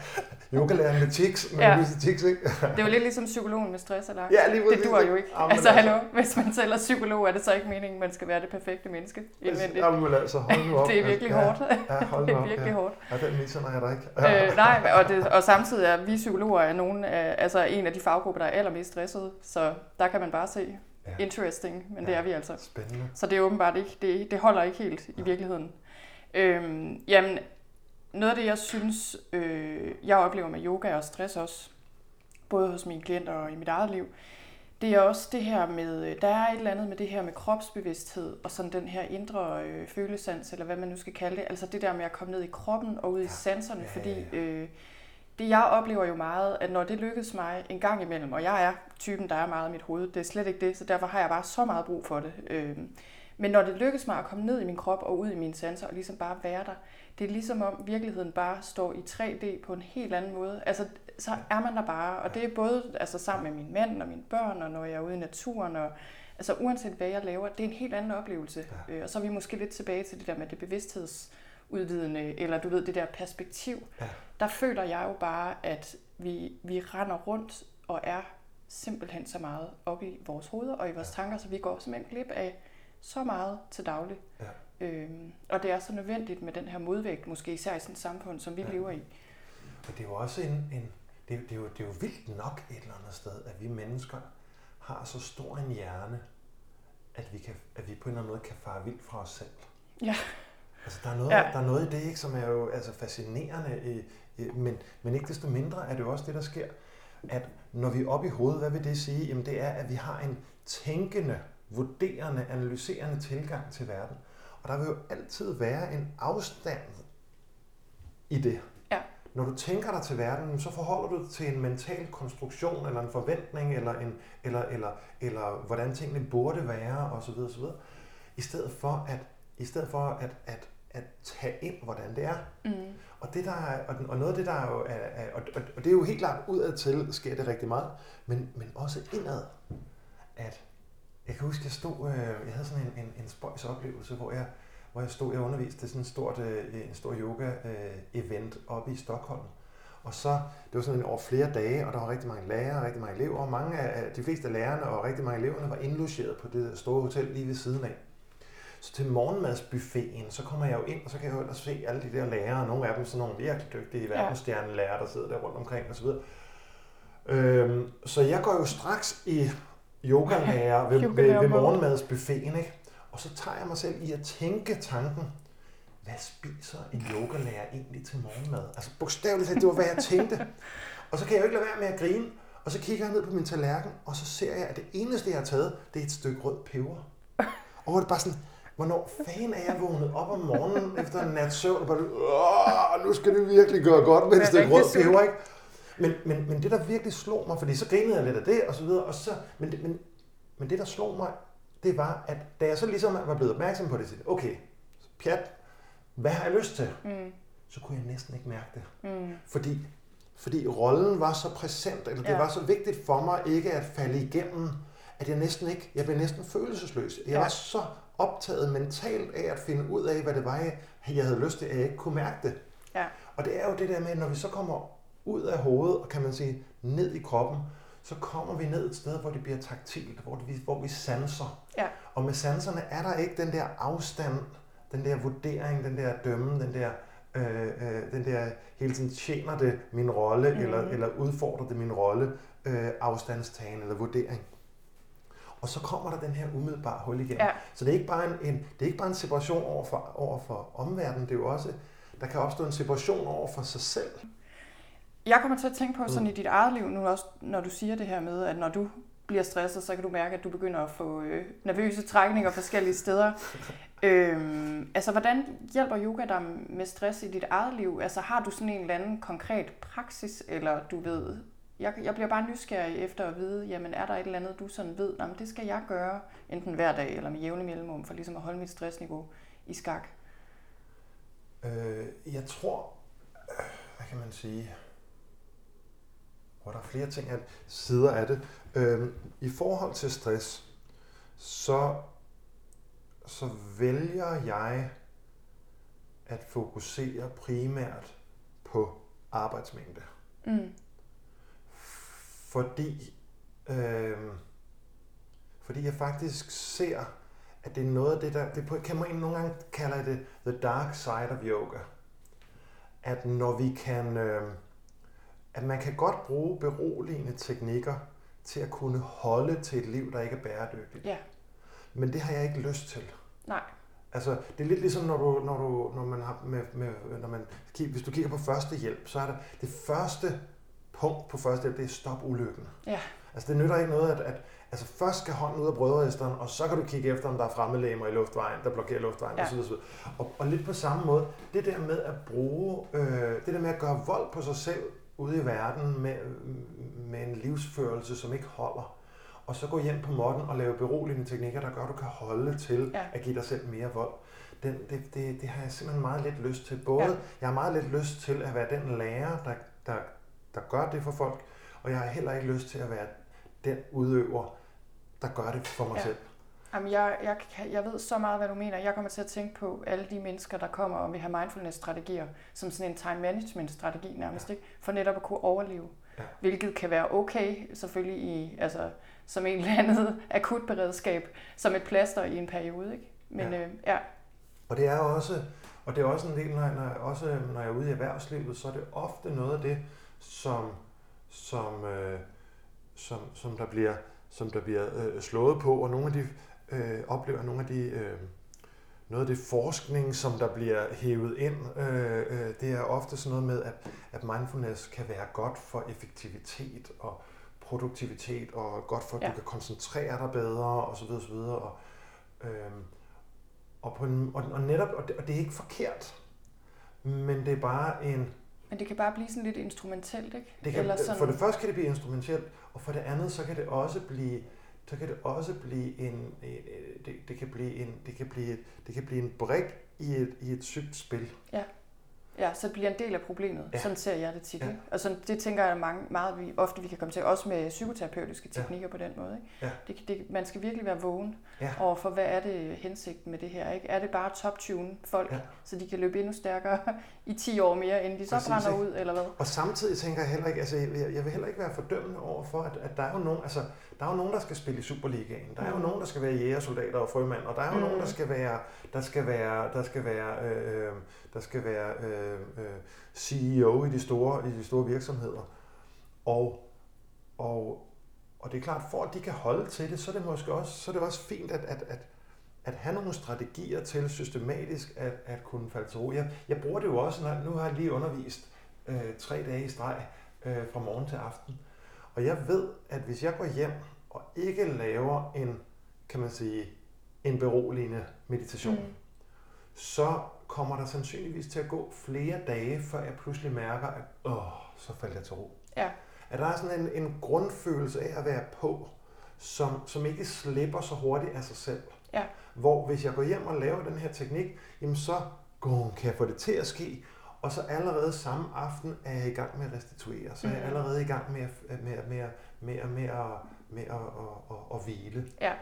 yogalæreren med tics, med ja. tics, ikke? det er jo lidt ligesom psykologen med stress eller ja, lige Det dur jo ikke. Jamen, altså, hallo, hvis man tæller psykolog, er det så ikke meningen, man skal være det perfekte menneske Jamen altså, hold nu op. det er virkelig ja, hårdt. Ja, hold det er virkelig ja. hårdt. Ja, den misser jeg der ikke. øh, nej, og, det, og samtidig er vi psykologer er nogen af, altså en af de faggrupper, der er allermest stressede, så der kan man bare se, ja. interesting, men ja. det er vi altså. Spændende. Så det er åbenbart ikke, det, det holder ikke helt i virkeligheden. Øhm, jamen, noget af det, jeg synes, øh, jeg oplever med yoga og stress også, både hos mine klienter og i mit eget liv, det er også det her med, der er et eller andet med det her med kropsbevidsthed, og sådan den her indre øh, følesans, eller hvad man nu skal kalde det, altså det der med at komme ned i kroppen og ud ja. i sanserne, ja, fordi øh, det jeg oplever jo meget, at når det lykkes mig en gang imellem, og jeg er typen, der er meget i mit hoved, det er slet ikke det, så derfor har jeg bare så meget brug for det. Øh, men når det lykkes mig at komme ned i min krop og ud i mine sanser, og ligesom bare være der, det er ligesom om virkeligheden bare står i 3D på en helt anden måde. Altså, så er man der bare, og det er både altså, sammen med min mand og mine børn, og når jeg er ude i naturen, og altså uanset hvad jeg laver, det er en helt anden oplevelse. Ja. Øh, og så er vi måske lidt tilbage til det der med det bevidsthedsudvidende, eller du ved, det der perspektiv. Ja. Der føler jeg jo bare, at vi, vi render rundt og er simpelthen så meget op i vores hoveder og i vores ja. tanker, så vi går simpelthen glip af så meget til daglig. Ja. Øhm, og det er så nødvendigt med den her modvægt, måske især i sådan et samfund, som vi ja. lever i. Og det er jo også en, en det, det, er jo, det er jo vildt nok et eller andet sted, at vi mennesker har så stor en hjerne, at vi, kan, at vi på en eller anden måde kan fare vildt fra os selv. Ja. Altså, der er noget, ja. der er noget i det, ikke, som er jo altså, fascinerende, i, i, men, men ikke desto mindre er det jo også det, der sker, at når vi er oppe i hovedet, hvad vil det sige? Jamen det er, at vi har en tænkende, vurderende, analyserende tilgang til verden. Og der vil jo altid være en afstand i det. Ja. Når du tænker dig til verden, så forholder du dig til en mental konstruktion, eller en forventning, eller, en, eller, eller, eller hvordan tingene burde være, osv. osv. I stedet for at, i stedet for at, at, at tage ind, hvordan det er. Mm. Og, det der er, og, og noget af det, der er jo, er, er, og, og, og det er jo helt klart udad til, sker det rigtig meget, men, men også indad, at jeg kan huske, at jeg stod, øh, jeg havde sådan en, en, en spøjs oplevelse, hvor jeg, hvor jeg stod, jeg underviste til sådan en, stort, øh, en stor yoga-event øh, oppe i Stockholm. Og så, det var sådan en over flere dage, og der var rigtig mange lærere, rigtig mange elever, og mange af, de fleste af lærerne og rigtig mange eleverne var indlogeret på det store hotel lige ved siden af. Så til morgenmadsbuffeten, så kommer jeg jo ind, og så kan jeg jo ellers se alle de der lærere, nogle af dem sådan nogle virkelig dygtige verdensstjernelærer, der sidder der rundt omkring osv. Øhm, så jeg går jo straks i yogalærer ved, ved, ved morgenmadsbuffeten, ikke? Og så tager jeg mig selv i at tænke tanken, hvad spiser en yogalærer egentlig til morgenmad? Altså bogstaveligt talt, det var hvad jeg tænkte. Og så kan jeg jo ikke lade være med at grine, og så kigger jeg ned på min tallerken, og så ser jeg, at det eneste, jeg har taget, det er et stykke rød peber. Og det er bare sådan, hvornår fanden er jeg vågnet op om morgenen efter en nat søvn, og bare, nu skal det virkelig gøre godt med et stykke rød peber, ikke? Men, men, men det, der virkelig slog mig, fordi så grinede jeg lidt af det, og så videre, og så, men, det, men, men det, der slog mig, det var, at da jeg så ligesom var blevet opmærksom på det, så okay, pjat, hvad har jeg lyst til? Mm. Så kunne jeg næsten ikke mærke det. Mm. Fordi, fordi rollen var så præsent, eller det ja. var så vigtigt for mig ikke at falde igennem, at jeg næsten ikke, jeg blev næsten følelsesløs. Jeg ja. var så optaget mentalt af at finde ud af, hvad det var, jeg havde lyst til, at jeg ikke kunne mærke det. Ja. Og det er jo det der med, når vi så kommer ud af hovedet, og kan man sige, ned i kroppen, så kommer vi ned et sted, hvor det bliver taktilt, hvor, det, hvor vi sanser. Ja. Og med sanserne er der ikke den der afstand, den der vurdering, den der dømme, den der, øh, øh, den der hele tiden tjener det min rolle, mm. eller, eller udfordrer det min rolle, øh, afstandstagen eller vurdering. Og så kommer der den her umiddelbare hul igen. Ja. Så det er ikke bare en, en, det er ikke bare en separation over for, over for omverdenen, det er jo også, der kan opstå en separation over for sig selv. Jeg kommer til at tænke på sådan mm. i dit eget liv nu også, når du siger det her med, at når du bliver stresset, så kan du mærke, at du begynder at få øh, nervøse trækninger forskellige steder. øhm, altså, hvordan hjælper yoga dig med stress i dit eget liv? Altså, har du sådan en eller anden konkret praksis, eller du ved, jeg, jeg bliver bare nysgerrig efter at vide, jamen er der et eller andet, du sådan ved, jamen det skal jeg gøre, enten hver dag eller med jævne mellemrum, for ligesom at holde mit stressniveau i skak? Øh, jeg tror, hvad kan man sige, hvor der er flere ting, at sider af det. Øhm, I forhold til stress, så, så vælger jeg at fokusere primært på arbejdsmængde. Mm. Fordi, øhm, fordi jeg faktisk ser, at det er noget af det, der, det kan man nogle gange kalde det the dark side of yoga. At når vi kan, øhm, at man kan godt bruge beroligende teknikker til at kunne holde til et liv, der ikke er bæredygtigt. Ja. Men det har jeg ikke lyst til. Nej. Altså, det er lidt ligesom, når, du, når, du, når man har med, med, når man, hvis du kigger på førstehjælp, så er der det første punkt på førstehjælp, det er stop ulykken. Ja. Altså, det nytter ikke noget, at, at altså, først skal hånden ud af brødresteren, og så kan du kigge efter, om der er fremmedlæmer i luftvejen, der blokerer luftvejen Ja. osv. osv. Og, og lidt på samme måde, det der med at bruge, øh, det der med at gøre vold på sig selv ude i verden med, med en livsførelse, som ikke holder, og så gå hjem på måtten og lave beroligende teknikker, der gør, at du kan holde til Ja. at give dig selv mere vold. Den, det, det, det har jeg simpelthen meget lidt lyst til. Både, Ja. jeg har meget lidt lyst til at være den lærer, der, der, der gør det for folk, og jeg har heller ikke lyst til at være den udøver, der gør det for mig ja. selv. Jamen, jeg, jeg, jeg ved så meget, hvad du mener. Jeg kommer til at tænke på alle de mennesker, der kommer og vil have mindfulness-strategier, som sådan en time management-strategi nærmest, ikke? for netop at kunne overleve. Ja. Hvilket kan være okay, selvfølgelig i, altså, som en eller andet akut beredskab, som et plaster i en periode. Ikke? Men ja. Ja. Øh, ja, Og det er også, og det er også en del, når jeg, når jeg, også når jeg er ude i erhvervslivet, så er det ofte noget af det, som, som, øh, som, som der bliver, som der bliver øh, slået på, og nogle af de øh, oplever nogle af de øh, noget af det forskning, som der bliver hævet ind, øh, øh, det er ofte sådan noget med, at, at mindfulness kan være godt for effektivitet og produktivitet, og godt for, at ja. Du kan koncentrere dig bedre, osv. osv. Og, øhm, og, på en, og, og netop, og det, og det er ikke forkert, men det er bare en, men det kan bare blive sådan lidt instrumentelt, ikke? det kan, Eller sådan, for det første kan det blive instrumentelt, og for det andet så kan det også blive så kan det også blive en, øh, det, det, kan blive en det kan blive det kan blive en brik i et, i et sygt spil. Ja, så det bliver en del af problemet. Ja. Ja. Sådan ser jeg det tit. Ja. Ikke? Og sådan, det tænker jeg mange, meget vi, ofte, vi kan komme til, også med psykoterapeutiske Ja. teknikker på den måde. Ikke? Ja. Det, det, man skal virkelig være vågen Ja. over for, hvad er det hensigten med det her? Ikke? Er det bare top-tune folk, ja. Ja. så de kan løbe endnu stærkere i 10 år mere, inden de så Præcis, brænder ikke? ud, eller hvad? Og samtidig tænker jeg heller ikke, altså jeg, jeg vil heller ikke være fordømmende over for, at, at der er jo nogen, altså der er jo nogen, der skal spille i Superligaen. Der er jo Mm. nogen, der skal være jægersoldater og frømand, og der er jo mm. nogen, der skal være, der skal være, der skal være, øh, øh der skal være øh, øh CEO i de store, i de store virksomheder. Og, og, og det er klart, for at de kan holde til det, så er det måske også, så er det også fint, at, at, at, at have nogle strategier til systematisk at, at kunne falde til ro. Jeg, jeg bruger det jo også, når, nu har jeg lige undervist øh, tre dage i streg øh, fra morgen til aften. Og jeg ved, at hvis jeg går hjem og ikke laver en, kan man sige, en beroligende meditation, mm. så kommer der sandsynligvis til at gå flere dage, før jeg pludselig mærker, at åh, så falder jeg til ro. Ja. At der er sådan en, en grundfølelse af at være på, som, som ikke slipper så hurtigt af sig selv. Ja. Hvor hvis jeg går hjem og laver den her teknik, jamen så gum, kan jeg få det til at ske, og så allerede samme aften er jeg i gang med at restituere. Så er jeg Mhm. allerede i gang med at, med, med, med, med, at, med at, at, at, at hvile. Ja.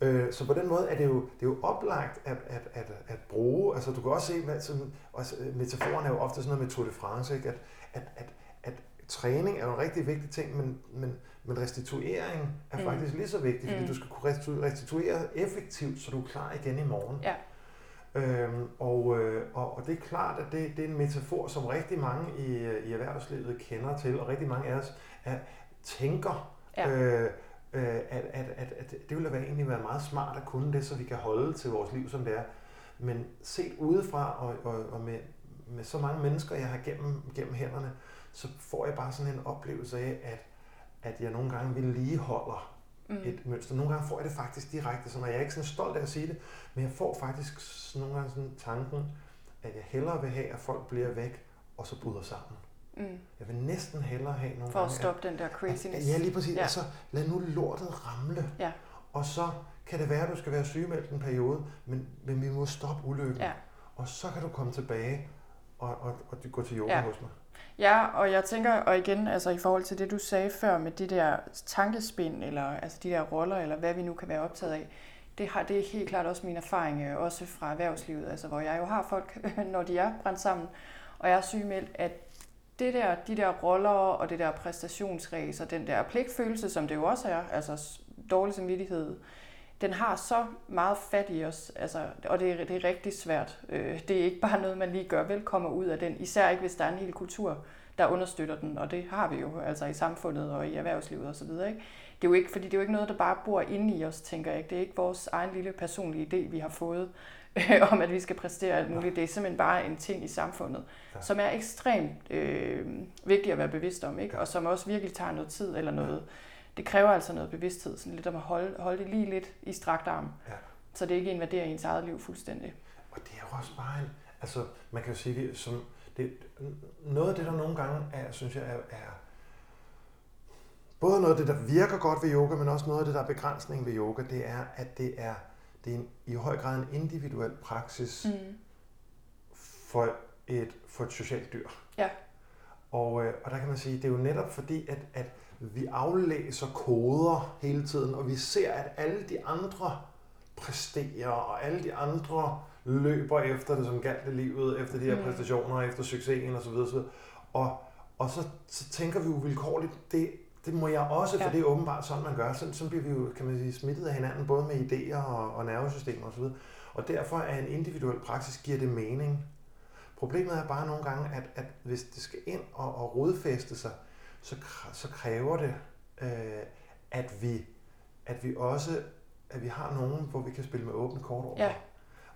Øh, så på den måde er det jo, det er jo oplagt at, at, at, at bruge, altså du kan også se, sådan, også, øh, metaforen er jo ofte sådan noget med Tour de France, ikke? At, at, at, at træning er jo en rigtig vigtig ting, men, men, men restituering er Mm. faktisk lige så vigtig, fordi Mm. du skal kunne restu- restituere effektivt, så du er klar igen i morgen. Ja. Øhm, og, øh, og, og det er klart, at det, det er en metafor, som rigtig mange i, øh, i erhvervslivet kender til, og rigtig mange af os er, tænker, Ja. øh, øh, at, at, at, at det ville være egentlig være meget smart at kunne det, så vi kan holde til vores liv, som det er. Men set udefra, og, og, og med, med så mange mennesker, jeg har gennem, gennem hænderne, så får jeg bare sådan en oplevelse af, at, at jeg nogle gange vedligeholder Mm. et mønster. Nogle gange får jeg det faktisk direkte, så når jeg er ikke sådan stolt af at sige det, men jeg får faktisk nogle gange sådan tanken, at jeg hellere vil have, at folk bliver væk, og så bryder sammen. Mm. Jeg vil næsten hellere have nogle For at gange, stoppe den der at, craziness. at, ja, lige præcis. Ja. Altså, lad nu lortet ramle. Ja. Og så kan det være, at du skal være sygemeldt en periode, men, men vi må stoppe ulykken. Ja. Og så kan du komme tilbage og, og, og gå til yoga Ja. hos mig. Ja, og jeg tænker, og igen, altså i forhold til det, du sagde før med de der tankespind, eller altså de der roller, eller hvad vi nu kan være optaget af, det, har, det er helt klart også min erfaring, øh, også fra erhvervslivet, altså hvor jeg jo har folk, når de er brændt sammen, og jeg er sygemeldt, at det der, de der roller og det der præstationsræs og den der pligtfølelse, som det jo også er, altså dårlig samvittighed, den har så meget fat i os, altså, og det er, det er rigtig svært. Øh, Det er ikke bare noget, man lige gør vel kommer ud af den, især ikke hvis der er en hel kultur, der understøtter den, og det har vi jo altså i samfundet og i erhvervslivet osv. Ikke? det er jo ikke, fordi det er jo ikke noget, der bare bor inde i os, tænker jeg. Det er ikke vores egen lille personlige idé, vi har fået øh, om, at vi skal præstere alt muligt. Det er simpelthen bare en ting i samfundet, ja. som er ekstremt øh, vigtig at være bevidst om, ikke? og som også virkelig tager noget tid eller noget. Det kræver altså noget bevidsthed, sådan lidt om at holde, holde det lige lidt i strakt arm, ja. så det ikke invaderer ens eget liv fuldstændig. Og det er jo også bare en, altså man kan jo sige, som, det, noget af det, der nogle gange er, synes jeg, er, er både noget af det, der virker godt ved yoga, men også noget af det, der er begrænsning ved yoga, det er, at det er, det er en, i høj grad en individuel praksis mm. for, et, for et socialt dyr. Ja. Og, øh, og der kan man sige, det er jo netop fordi, at, at vi aflæser koder hele tiden, og vi ser, at alle de andre præsterer, og alle de andre løber efter det, som galt i livet, efter de her mm. præstationer, efter succesen osv. Og, og, og så, så tænker vi jo vilkårligt, det, det må jeg også, for ja. det er åbenbart sådan, man gør. Så, så bliver vi jo, kan man sige, smittet af hinanden, både med idéer og, og nervesystemer osv. Og derfor er en individuel praksis, giver det mening. Problemet er bare nogle gange, at, at hvis det skal ind og, og rodfæste sig, så, så kræver det, øh, at, vi, at vi også at vi har nogen, hvor vi kan spille med åbne kort over. Ja.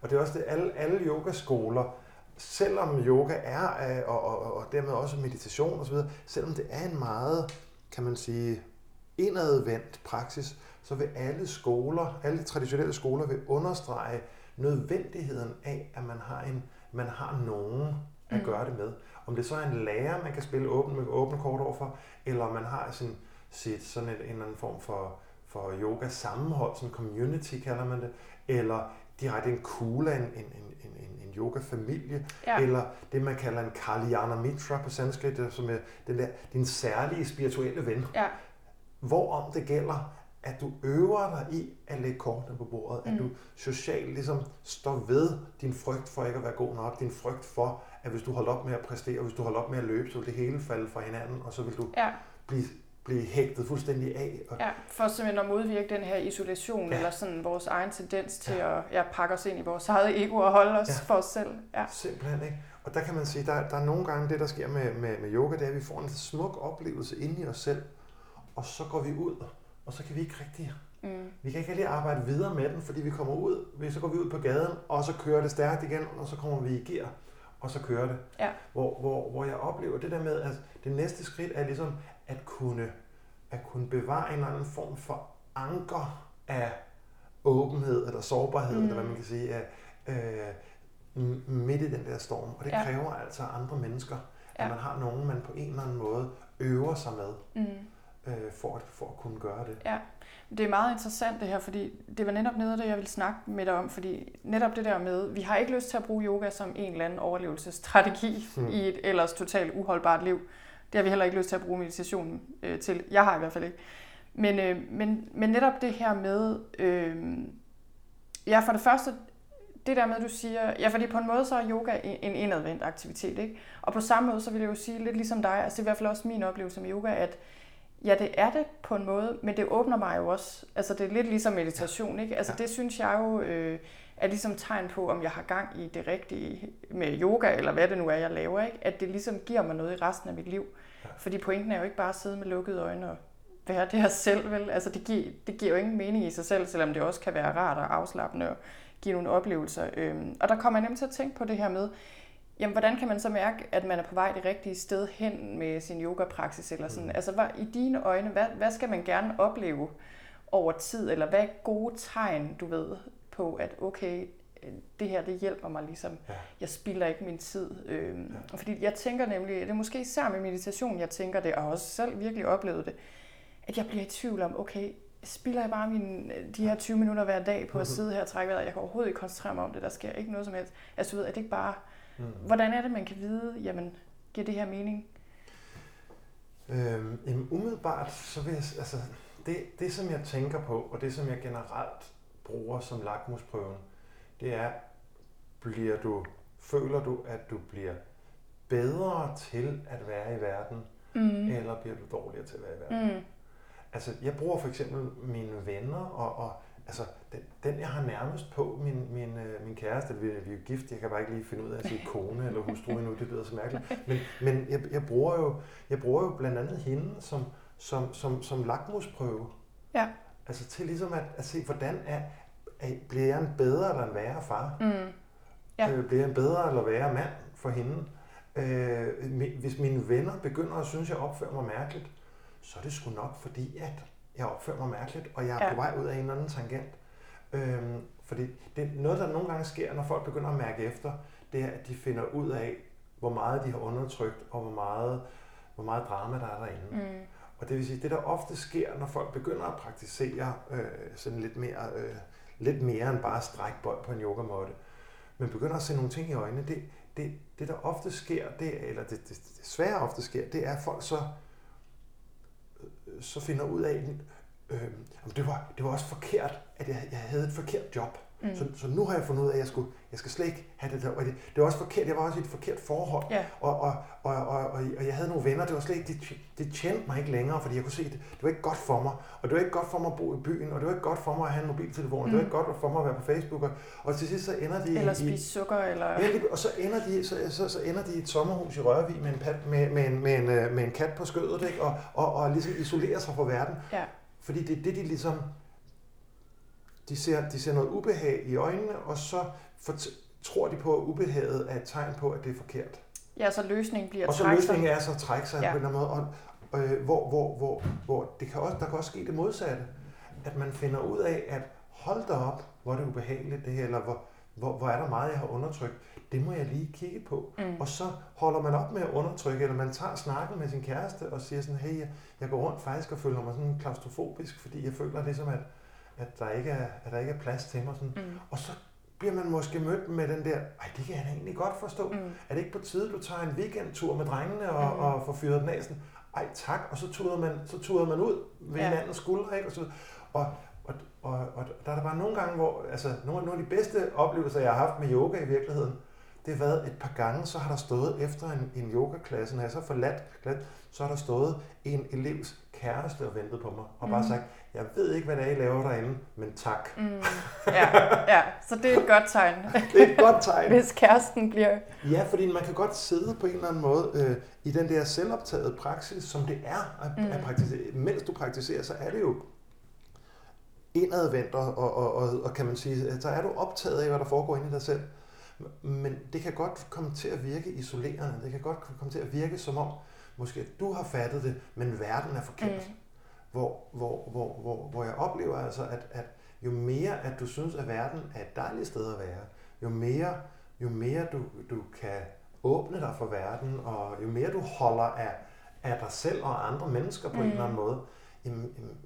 Og det er også det, alle, alle yogaskoler, selvom yoga er, og, og, og dermed også meditation osv., selvom det er en meget, kan man sige, indadvendt praksis, så vil alle skoler, alle traditionelle skoler vil understrege nødvendigheden af, at man har, en, man har nogen at mm. gøre det med. Om det så er en lærer, man kan spille åben med åbne kort overfor, eller man har sin, sit, sådan en, en eller anden form for, for yoga sammenhold, sådan community kalder man det, eller direkte en kula, en, en, en, en, en yoga-familie, ja. eller det, man kalder en Kalyana Mitra på sanskrit, som er den der, din særlige spirituelle ven. Ja. Hvorom det gælder, at du øver dig i at lægge kortene på bordet, mm. at du socialt ligesom står ved din frygt for ikke at være god nok, din frygt for, at hvis du holder op med at præstere, hvis du holder op med at løbe, så vil det hele falde fra hinanden, og så vil du ja. blive blive hægtet fuldstændig af. Og... Ja, for simpelthen at modvirke den her isolation, ja. eller sådan vores egen tendens til ja. at ja, pakke os ind i vores eget ego og holde os ja. for os selv. Ja. Simpelthen, ikke? Og der kan man sige, der, der er nogle gange det, der sker med, med, med yoga, det er, at vi får en smuk oplevelse inde i os selv, og så går vi ud, og så kan vi ikke rigtig Mm. Vi kan ikke rigtig arbejde videre med den, fordi vi kommer ud, så går vi ud på gaden, og så kører det stærkt igen, og så kommer vi i gear, og så kører det. Ja. Hvor, hvor, hvor jeg oplever det der med, at det næste skridt er ligesom, at kunne, at kunne bevare en eller anden form for anker af åbenhed eller sårbarhed, mm. eller hvad man kan sige, øh, midt i den der storm. Og det ja. kræver altså andre mennesker, ja. at man har nogen, man på en eller anden måde øver sig med, mm. øh, for, at, for at kunne gøre det. Ja. Det er meget interessant det her, fordi det var netop noget af det, jeg ville snakke med dig om, fordi netop det der med, vi har ikke lyst til at bruge yoga som en eller anden overlevelsesstrategi hmm. i et ellers totalt uholdbart liv. Det har vi heller ikke lyst til at bruge meditation øh, til. Jeg har i hvert fald ikke. Men, øh, men, men netop det her med, øh, ja for det første, det der med, du siger, ja fordi på en måde så er yoga en indadvendt aktivitet, ikke? Og på samme måde så vil jeg jo sige lidt ligesom dig, altså det er i hvert fald også min oplevelse med yoga, at ja det er det på en måde, men det åbner mig jo også, altså det er lidt ligesom meditation, ikke? Altså det synes jeg jo øh, er ligesom tegn på, om jeg har gang i det rigtige med yoga, eller hvad det nu er, jeg laver, ikke? At det ligesom giver mig noget i resten af mit liv. Fordi pointen er jo ikke bare at sidde med lukkede øjne og være det her selv, vel? Altså det giver, det giver jo ingen mening i sig selv, selvom det også kan være rart og afslappende og give nogle oplevelser. Øhm, og der kommer jeg nemlig til at tænke på det her med, jamen hvordan kan man så mærke, at man er på vej det rigtige sted hen med sin yogapraksis eller sådan? Mm. Altså hvad, i dine øjne, hvad, hvad skal man gerne opleve over tid, eller hvad er gode tegn, du ved, på, at okay, det her det hjælper mig ligesom. Ja. Jeg spilder ikke min tid. Øh, ja. Fordi jeg tænker nemlig, det er måske især med meditation, jeg tænker det, og også selv virkelig oplevet det, at jeg bliver i tvivl om, okay, spilder jeg bare mine, de her 20 minutter hver dag på at mhm. sidde her og trække vejret, jeg kan overhovedet ikke koncentrere mig om det, der sker ikke noget som helst. Altså, ved, er det ikke bare, mm. hvordan er det, man kan vide, jamen, giver det her mening? Øhm, jamen, umiddelbart, så vil jeg, altså, det, det som jeg tænker på, og det som jeg generelt bruger som lakmusprøven, det er, bliver du, føler du, at du bliver bedre til at være i verden, mm. eller bliver du dårligere til at være i verden? Mm. Altså, jeg bruger for eksempel mine venner, og, og altså, den, den, jeg har nærmest på, min, min, øh, min kæreste, vi, vi er jo gift, jeg kan bare ikke lige finde ud af at sige kone eller hustru endnu, det lyder så mærkeligt. Men, men jeg, jeg, bruger jo, jeg bruger jo blandt andet hende som, som, som, som lakmusprøve Ja. Altså til ligesom at, at se, hvordan er, bliver jeg en bedre eller en værre far? Mm. Ja. Øh, bliver jeg en bedre eller værre mand for hende? Øh, hvis mine venner begynder at synes, at jeg opfører mig mærkeligt, så er det sgu nok fordi, at jeg opfører mig mærkeligt, og jeg er Ja. på vej ud af en eller anden tangent. Øhm, fordi det er noget, der nogle gange sker, når folk begynder at mærke efter, det er, at de finder ud af, hvor meget de har undertrykt, og hvor meget, hvor meget drama der er derinde. Mm. Og det vil sige, det der ofte sker, når folk begynder at praktisere øh, sådan lidt mere, øh, lidt mere end bare strækbøj på en yogamåtte, men begynder at se nogle ting i øjnene, det, det, det der ofte sker, det, eller det, det, det svære ofte sker, det er, at folk så, øh, så finder ud af, øh, det, var, det var også forkert, at jeg, jeg havde et forkert job. Mm. Mm. Så, så nu har jeg fundet ud af, at jeg, skulle, jeg skal slet ikke have det der. Og det, det var også forkert. Jeg var også i et forkert forhold. Ja. Og, og, og, og, og, og jeg havde nogle venner, det var slet ikke, det, det tjente mig ikke længere, fordi jeg kunne se, det, det var ikke godt for mig. Og det var ikke godt for mig at bo i byen, og det var ikke godt for mig at have en mobiltelefon, og det var Mm. ikke godt for mig at være på Facebook. Og, og til sidst så ender de Eller i, spise sukker, eller... Ja, og så ender, de, så, så, så ender de i et sommerhus i Rørvig med en, pat, med, med, en, med, en, øh, med en kat på skødet, ikke? Og, og, og ligesom isolerer sig fra verden. Ja. Fordi det er det, de ligesom... De ser, de ser noget ubehag i øjnene, og så fort, tror de på, at ubehaget er et tegn på, at det er forkert. Ja, så løsningen bliver Og så løsningen er så at trække sig Ja. på en eller anden måde. Og, øh, hvor, hvor, hvor, hvor det kan også, der kan også ske det modsatte. At man finder ud af, at hold da op, hvor er det ubehageligt det her, eller hvor, hvor, hvor er der meget, jeg har undertrykt. Det må jeg lige kigge på. Mm. Og så holder man op med at undertrykke, eller man tager snakken med sin kæreste og siger sådan, hey, jeg, jeg går rundt faktisk og føler mig sådan klaustrofobisk, fordi jeg føler ligesom, at, at, der, ikke er, at der ikke er plads til mig. Sådan. Mm. Og så bliver man måske mødt med den der, ej, det kan jeg da egentlig godt forstå. Mm. Er det ikke på tide, du tager en weekendtur med drengene og, mm. og får fyret den af? Sådan, Ej, tak. Og så tuder man, så tuder man ud ved Ja. hinandens skuldre, ikke? Og, så, og, og, og, og, der er der bare nogle gange, hvor, altså nogle, nogle af de bedste oplevelser, jeg har haft med yoga i virkeligheden, det har været et par gange, så har der stået efter en, en yogaklasse, når jeg så forladt så har der stået en elevs kæreste og ventet på mig, og bare Mhm. sagt, jeg ved ikke, hvad det er, I laver derinde, men tak. Mm. Ja, ja, så det er et godt tegn, Det er et godt tegn. hvis kæresten bliver... Ja, fordi man kan godt sidde på en eller anden måde øh, i den der selvoptaget praksis, som det er at, Mm. mm. at praktisere. Mens du praktiserer, så er det jo indadvendt, og, og, og, og, og kan man sige, at så er du optaget af, hvad der foregår inde i dig selv. Men det kan godt komme til at virke isolerende. Det kan godt komme til at virke som om, måske du har fattet det, men verden er forkert. Mm. Mm. Hvor, hvor, hvor, hvor, hvor jeg oplever altså, at, at jo mere at du synes, at verden er et dejligt sted at være, jo mere, jo mere du, du kan åbne dig for verden, og jo mere du holder af, af dig selv og andre mennesker på mm. en Mm. eller anden måde, jamen, jamen,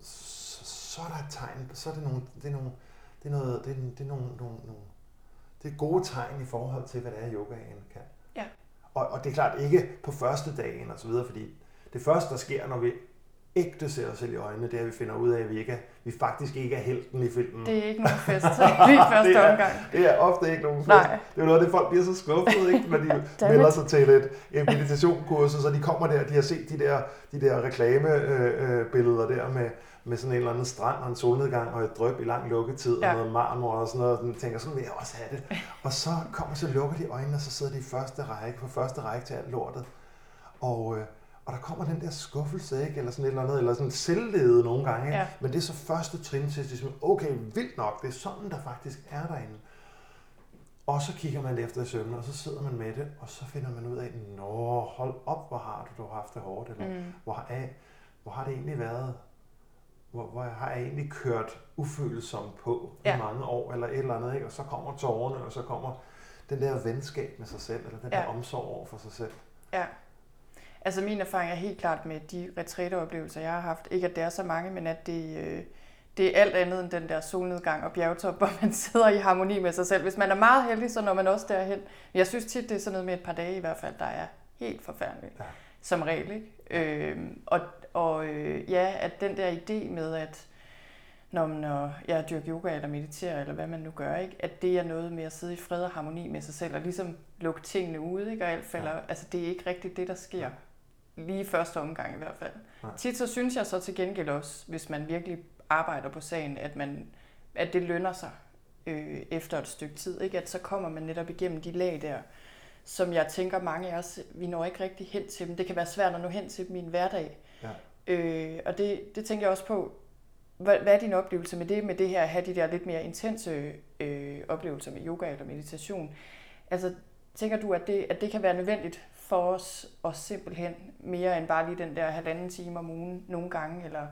så, så er der et tegn, så er det nogle, det er nogle, det er noget, det er, det er nogle, nogle, nogle, det er gode tegn i forhold til, hvad det er, yogaen kan. Og, og det er klart ikke på første dagen og så videre, fordi det første, der sker, når vi ægte ser os selv i øjnene, det er, at vi finder ud af, at vi, ikke er, vi faktisk ikke er helten i filmen. Det er ikke nogen fest lige i første Det er- omgang. Det er ofte ikke nogen fest. Nej. Det er noget det, folk bliver så skuffet, ikke, når de melder sig til et, et meditationskursus, så de kommer der, de har set de der, de der reklamebilleder øh, billeder der med, med sådan en eller anden strand og en solnedgang og et drøb i lang lukketid Ja. og noget marmor og sådan noget, og sådan, tænker, sådan vil jeg også have det. Og så kommer så lukker de øjnene, og så sidder de i første række, på første række til alt lortet. Og, øh, og der kommer den der skuffelse, ikke? eller sådan et eller andet, eller sådan selvlede nogle gange. Ikke? Ja. Men det er så første trin til, at okay, vildt nok, det er sådan, der faktisk er derinde. Og så kigger man efter i søvnene, og så sidder man med det, og så finder man ud af, nå, hold op, hvor har du, du har haft det hårdt, eller Mm. hvor, har, hvor har det egentlig været, hvor, hvor har jeg egentlig kørt ufølsomt på Ja. i mange år, eller et eller andet, ikke? og så kommer tårerne, og så kommer den der venskab med sig selv, eller den Ja. der omsorg over for sig selv. Ja. Altså min erfaring er helt klart med de retræteoplevelser, jeg har haft. Ikke at det er så mange, men at det, øh, det er alt andet end den der solnedgang og bjergtop, hvor man sidder i harmoni med sig selv. Hvis man er meget heldig, så når man også derhen. Jeg synes tit, det er sådan noget med et par dage i hvert fald, der er helt forfærdeligt. Ja. Som regel, ikke? Øh, og og øh, ja, at den der idé med, at når, når jeg dyrker yoga eller mediterer, eller hvad man nu gør, ikke? at det er noget med at sidde i fred og harmoni med sig selv, og ligesom lukke tingene ude, ikke? og alt falder. Ja. Altså, det er ikke rigtigt det, der sker. Lige i første omgang i hvert fald. Nej. Tit så synes jeg så til gengæld også, hvis man virkelig arbejder på sagen, at, man, at det lønner sig øh, efter et stykke tid. Ikke? At så kommer man netop igennem de lag der, som jeg tænker mange af os, vi når ikke rigtig hen til dem. Det kan være svært at nå hen til dem i en hverdag. Ja. Øh, og det, det tænker jeg også på, hvad, hvad er din oplevelse med det, med det her at have de der lidt mere intense øh, oplevelser med yoga eller meditation? Altså, tænker du, at det, at det kan være nødvendigt for os og simpelthen mere end bare lige den der halvanden time om ugen nogle gange, eller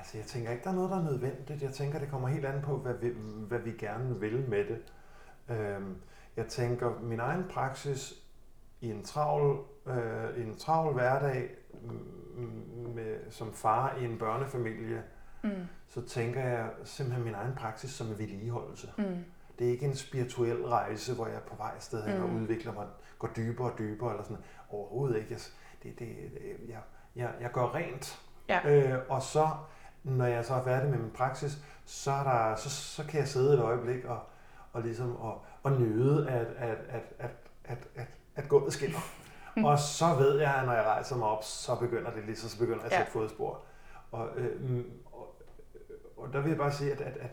Altså, jeg tænker ikke, der er noget, der er nødvendigt. Jeg tænker, det kommer helt an på, hvad vi, hvad vi gerne vil med det. Øhm, jeg tænker, min egen praksis i en travl, øh, i en travl hverdag med, som far i en børnefamilie, mm. så tænker jeg simpelthen min egen praksis som en vedligeholdelse. Mm. Det er ikke en spirituel rejse, hvor jeg er på vej sted mm. og udvikler mig, går dybere og dybere, eller sådan Overhovedet ikke. Det, det, jeg, jeg, jeg går rent. Ja. Øh, og så når jeg så er færdig med min praksis, så, er der, så, så kan jeg sidde et øjeblik og, og, ligesom, og, og nyde, at, at, at, at, at, at, at gulvet skinner. og så ved jeg, at når jeg rejser mig op, så begynder det ligesom, så begynder jeg at sætte ja. fodspor. Og, øh, og, og der vil jeg bare sige, at, at, at,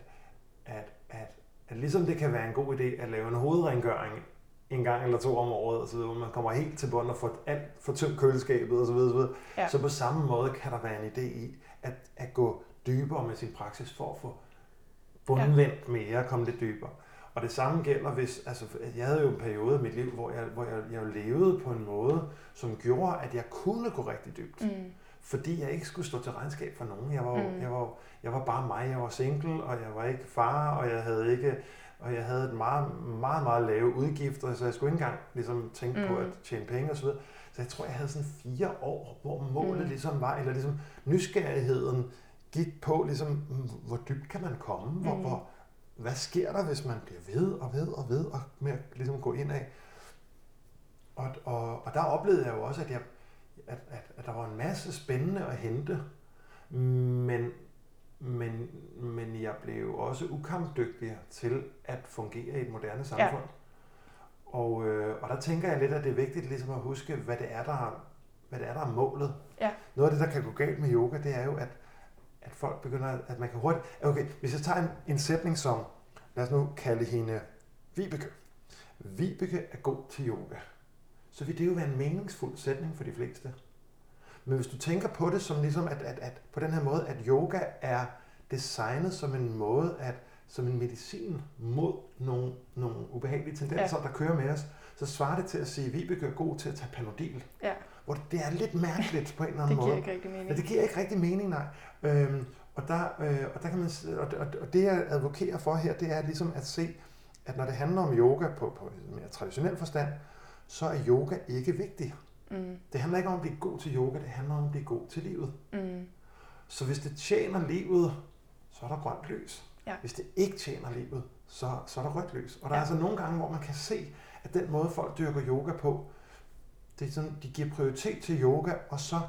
at, at, at ligesom det kan være en god idé at lave en hovedrengøring en gang eller to om året, og så videre, man kommer helt til bunden og får alt for tømt køleskabet og så videre, så, videre. Ja. så på samme måde kan der være en idé i at, at gå dybere med sin praksis for at få bundvendt ja. mere, komme lidt dybere. Og det samme gælder, hvis, altså, jeg havde jo en periode i mit liv, hvor jeg, hvor jeg, jeg levede på en måde, som gjorde, at jeg kunne gå rigtig dybt. Mm. Fordi jeg ikke skulle stå til regnskab for nogen. Jeg var, mm. jeg, var, jeg var bare mig, jeg var single, og jeg var ikke far, og jeg havde ikke og jeg havde et meget, meget, meget lave udgifter, så jeg skulle ikke engang ligesom, tænke mm. på at tjene penge osv. Så jeg tror, jeg havde sådan fire år, hvor målet mm. ligesom var, eller ligesom nysgerrigheden gik på, ligesom, hvor dybt kan man komme? Hvor, mm. hvor, hvad sker der, hvis man bliver ved og ved og ved og med at ligesom gå ind af? Og, og, og der oplevede jeg jo også, at, jeg, at, at, at der var en masse spændende at hente, men, men, men jeg blev også ukampdygtig til at fungere i et moderne samfund. Ja. Og, øh, og der tænker jeg lidt, at det er vigtigt ligesom at huske, hvad det er, der er, hvad det er, der er målet. Ja. Noget af det, der kan gå galt med yoga, det er jo, at, at folk begynder, at man kan hurtigt... Okay, hvis jeg tager en, en sætning som, lad os nu kalde hende Vibeke. Vibeke er god til yoga. Så vil det jo være en meningsfuld sætning for de fleste. Men hvis du tænker på det som ligesom, at, at, at på den her måde, at yoga er designet som en måde at som en medicin mod nogle, nogle ubehagelige tendenser, ja. der kører med os, så svarer det til at sige, at Vibeke er god til at tage panodil. Ja. Hvor det er lidt mærkeligt på en eller anden måde. det giver måde. ikke rigtig mening. Ja, det giver ikke rigtig mening, nej. Øhm, og, der, øh, og, der kan man, og, og, og det jeg advokerer for her, det er ligesom at se, at når det handler om yoga på, på mere traditionel forstand, så er yoga ikke vigtig. Mm. Det handler ikke om at blive god til yoga, det handler om at blive god til livet. Mm. Så hvis det tjener livet, så er der grønt lys. Ja. Hvis det ikke tjener livet, så, så er der rødt lys. Og der ja. er altså nogle gange, hvor man kan se, at den måde, folk dyrker yoga på, det er sådan, de giver prioritet til yoga, og så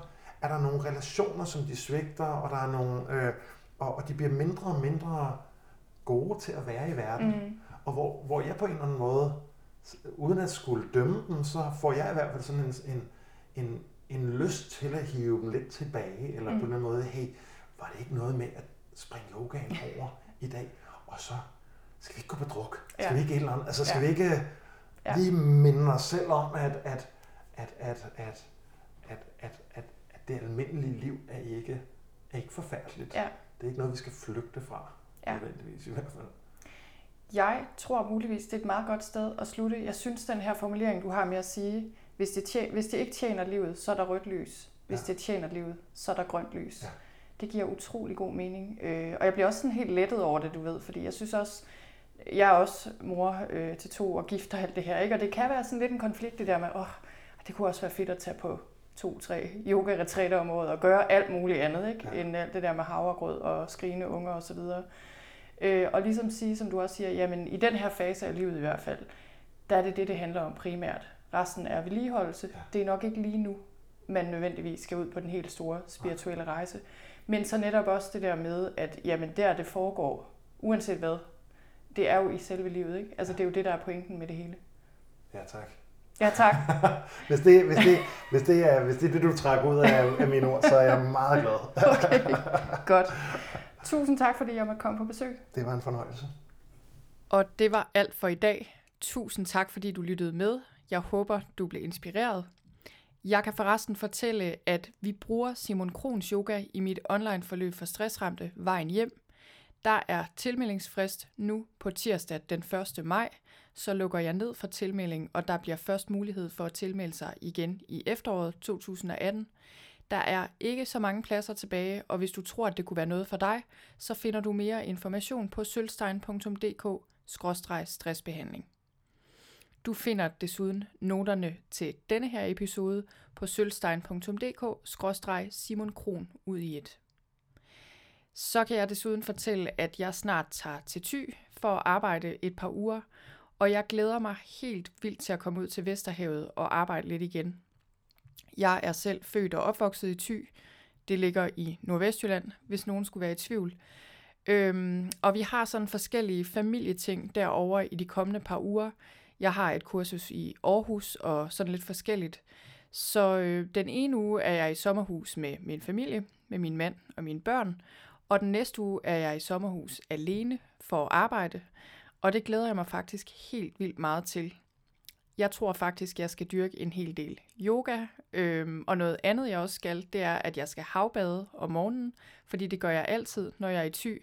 er der nogle relationer, som de svigter, og der er nogle, øh, og, og de bliver mindre og mindre gode til at være i verden. Mm. Og hvor, hvor jeg på en eller anden måde, uden at skulle dømme dem, så får jeg i hvert fald sådan en, en, en, en lyst til at hive dem lidt tilbage, eller mm. på den måde, hey, var det ikke noget med at springe yogaen over i dag, og så skal vi ikke gå på druk? Skal ja. vi ikke et eller andet? Altså skal ja. vi ikke ja. lige minde os selv om, at, at, at, at, at, at, at, at, at det almindelige liv er ikke, er ikke forfærdeligt. Ja. Det er ikke noget, vi skal flygte fra, ja. nødvendigvis i hvert fald. Jeg tror muligvis, det er et meget godt sted at slutte. Jeg synes, den her formulering, du har med at sige, hvis det, tjener, hvis det ikke tjener livet, så er der rødt lys. Hvis ja. det tjener livet, så er der grønt lys. Ja. Det giver utrolig god mening. Øh, og jeg bliver også sådan helt lettet over det, du ved, fordi jeg synes også, jeg er også mor øh, til to og gift og alt det her, ikke? og det kan være sådan lidt en konflikt det der med, åh, oh, det kunne også være fedt at tage på to-tre yoga om året og gøre alt muligt andet, ikke? Ja. end alt det der med havregrød og skrigende unger osv. Og, øh, og ligesom sige, som du også siger, jamen i den her fase af livet i hvert fald, der er det det, det handler om primært. Resten er vedligeholdelse. Ja. Det er nok ikke lige nu, man nødvendigvis skal ud på den helt store spirituelle rejse. Men så netop også det der med, at jamen der det foregår, uanset hvad, det er jo i selve livet, ikke? Altså det er jo det, der er pointen med det hele. Ja, tak. Ja, tak. hvis, det, hvis, det, hvis, det er, hvis det er det, du trækker ud af, af mine ord, så er jeg meget glad. okay, godt. Tusind tak, fordi jeg måtte komme på besøg. Det var en fornøjelse. Og det var alt for i dag. Tusind tak, fordi du lyttede med. Jeg håber, du blev inspireret. Jeg kan forresten fortælle, at vi bruger Simon Krons yoga i mit online forløb for stressramte Vejen Hjem. Der er tilmeldingsfrist nu på tirsdag den 1. maj, så lukker jeg ned for tilmelding, og der bliver først mulighed for at tilmelde sig igen i efteråret 2018. Der er ikke så mange pladser tilbage, og hvis du tror, at det kunne være noget for dig, så finder du mere information på sølvstein.dk-stressbehandling. Du finder desuden noterne til denne her episode på sølvstein.dk-simon Kron ud i et. Så kan jeg desuden fortælle, at jeg snart tager til Thy for at arbejde et par uger, og jeg glæder mig helt vildt til at komme ud til Vesterhavet og arbejde lidt igen. Jeg er selv født og opvokset i Thy. Det ligger i Nordvestjylland, hvis nogen skulle være i tvivl. Øhm, og vi har sådan forskellige familieting derover i de kommende par uger. Jeg har et kursus i Aarhus og sådan lidt forskelligt. Så øh, den ene uge er jeg i sommerhus med min familie, med min mand og mine børn. Og den næste uge er jeg i sommerhus alene for at arbejde. Og det glæder jeg mig faktisk helt vildt meget til. Jeg tror faktisk, jeg skal dyrke en hel del yoga. Øhm, og noget andet, jeg også skal, det er, at jeg skal havbade om morgenen, fordi det gør jeg altid, når jeg er i ty.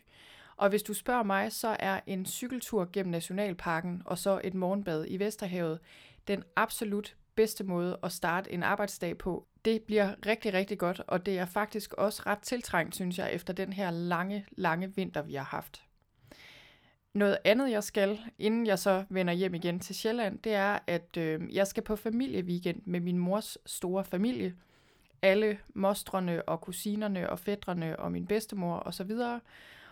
Og hvis du spørger mig, så er en cykeltur gennem Nationalparken og så et morgenbad i Vesterhavet den absolut bedste måde at starte en arbejdsdag på. Det bliver rigtig, rigtig godt, og det er faktisk også ret tiltrængt, synes jeg, efter den her lange, lange vinter, vi har haft. Noget andet, jeg skal, inden jeg så vender hjem igen til Sjælland, det er, at øh, jeg skal på familieweekend med min mors store familie. Alle mostrene og kusinerne og fædrene og min bedstemor osv.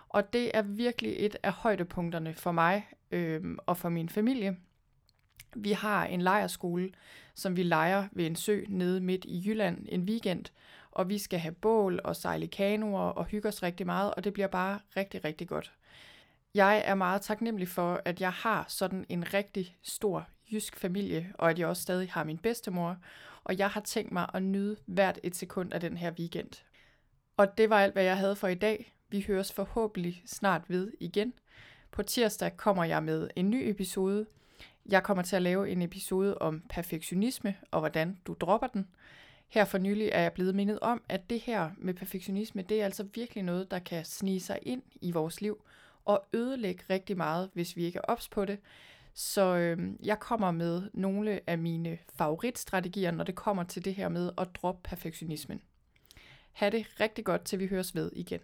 Og det er virkelig et af højdepunkterne for mig øh, og for min familie. Vi har en lejerskole, som vi leger ved en sø nede midt i Jylland en weekend, og vi skal have bål og sejle kanoer og hygge os rigtig meget, og det bliver bare rigtig, rigtig godt. Jeg er meget taknemmelig for, at jeg har sådan en rigtig stor jysk familie, og at jeg også stadig har min bedstemor, og jeg har tænkt mig at nyde hvert et sekund af den her weekend. Og det var alt, hvad jeg havde for i dag. Vi høres forhåbentlig snart ved igen. På tirsdag kommer jeg med en ny episode. Jeg kommer til at lave en episode om perfektionisme og hvordan du dropper den. Her for nylig er jeg blevet mindet om, at det her med perfektionisme, det er altså virkelig noget, der kan snige sig ind i vores liv og ødelægge rigtig meget, hvis vi ikke er ops på det. Så øh, jeg kommer med nogle af mine favoritstrategier, når det kommer til det her med at droppe perfektionismen. Ha' det rigtig godt, til vi høres ved igen.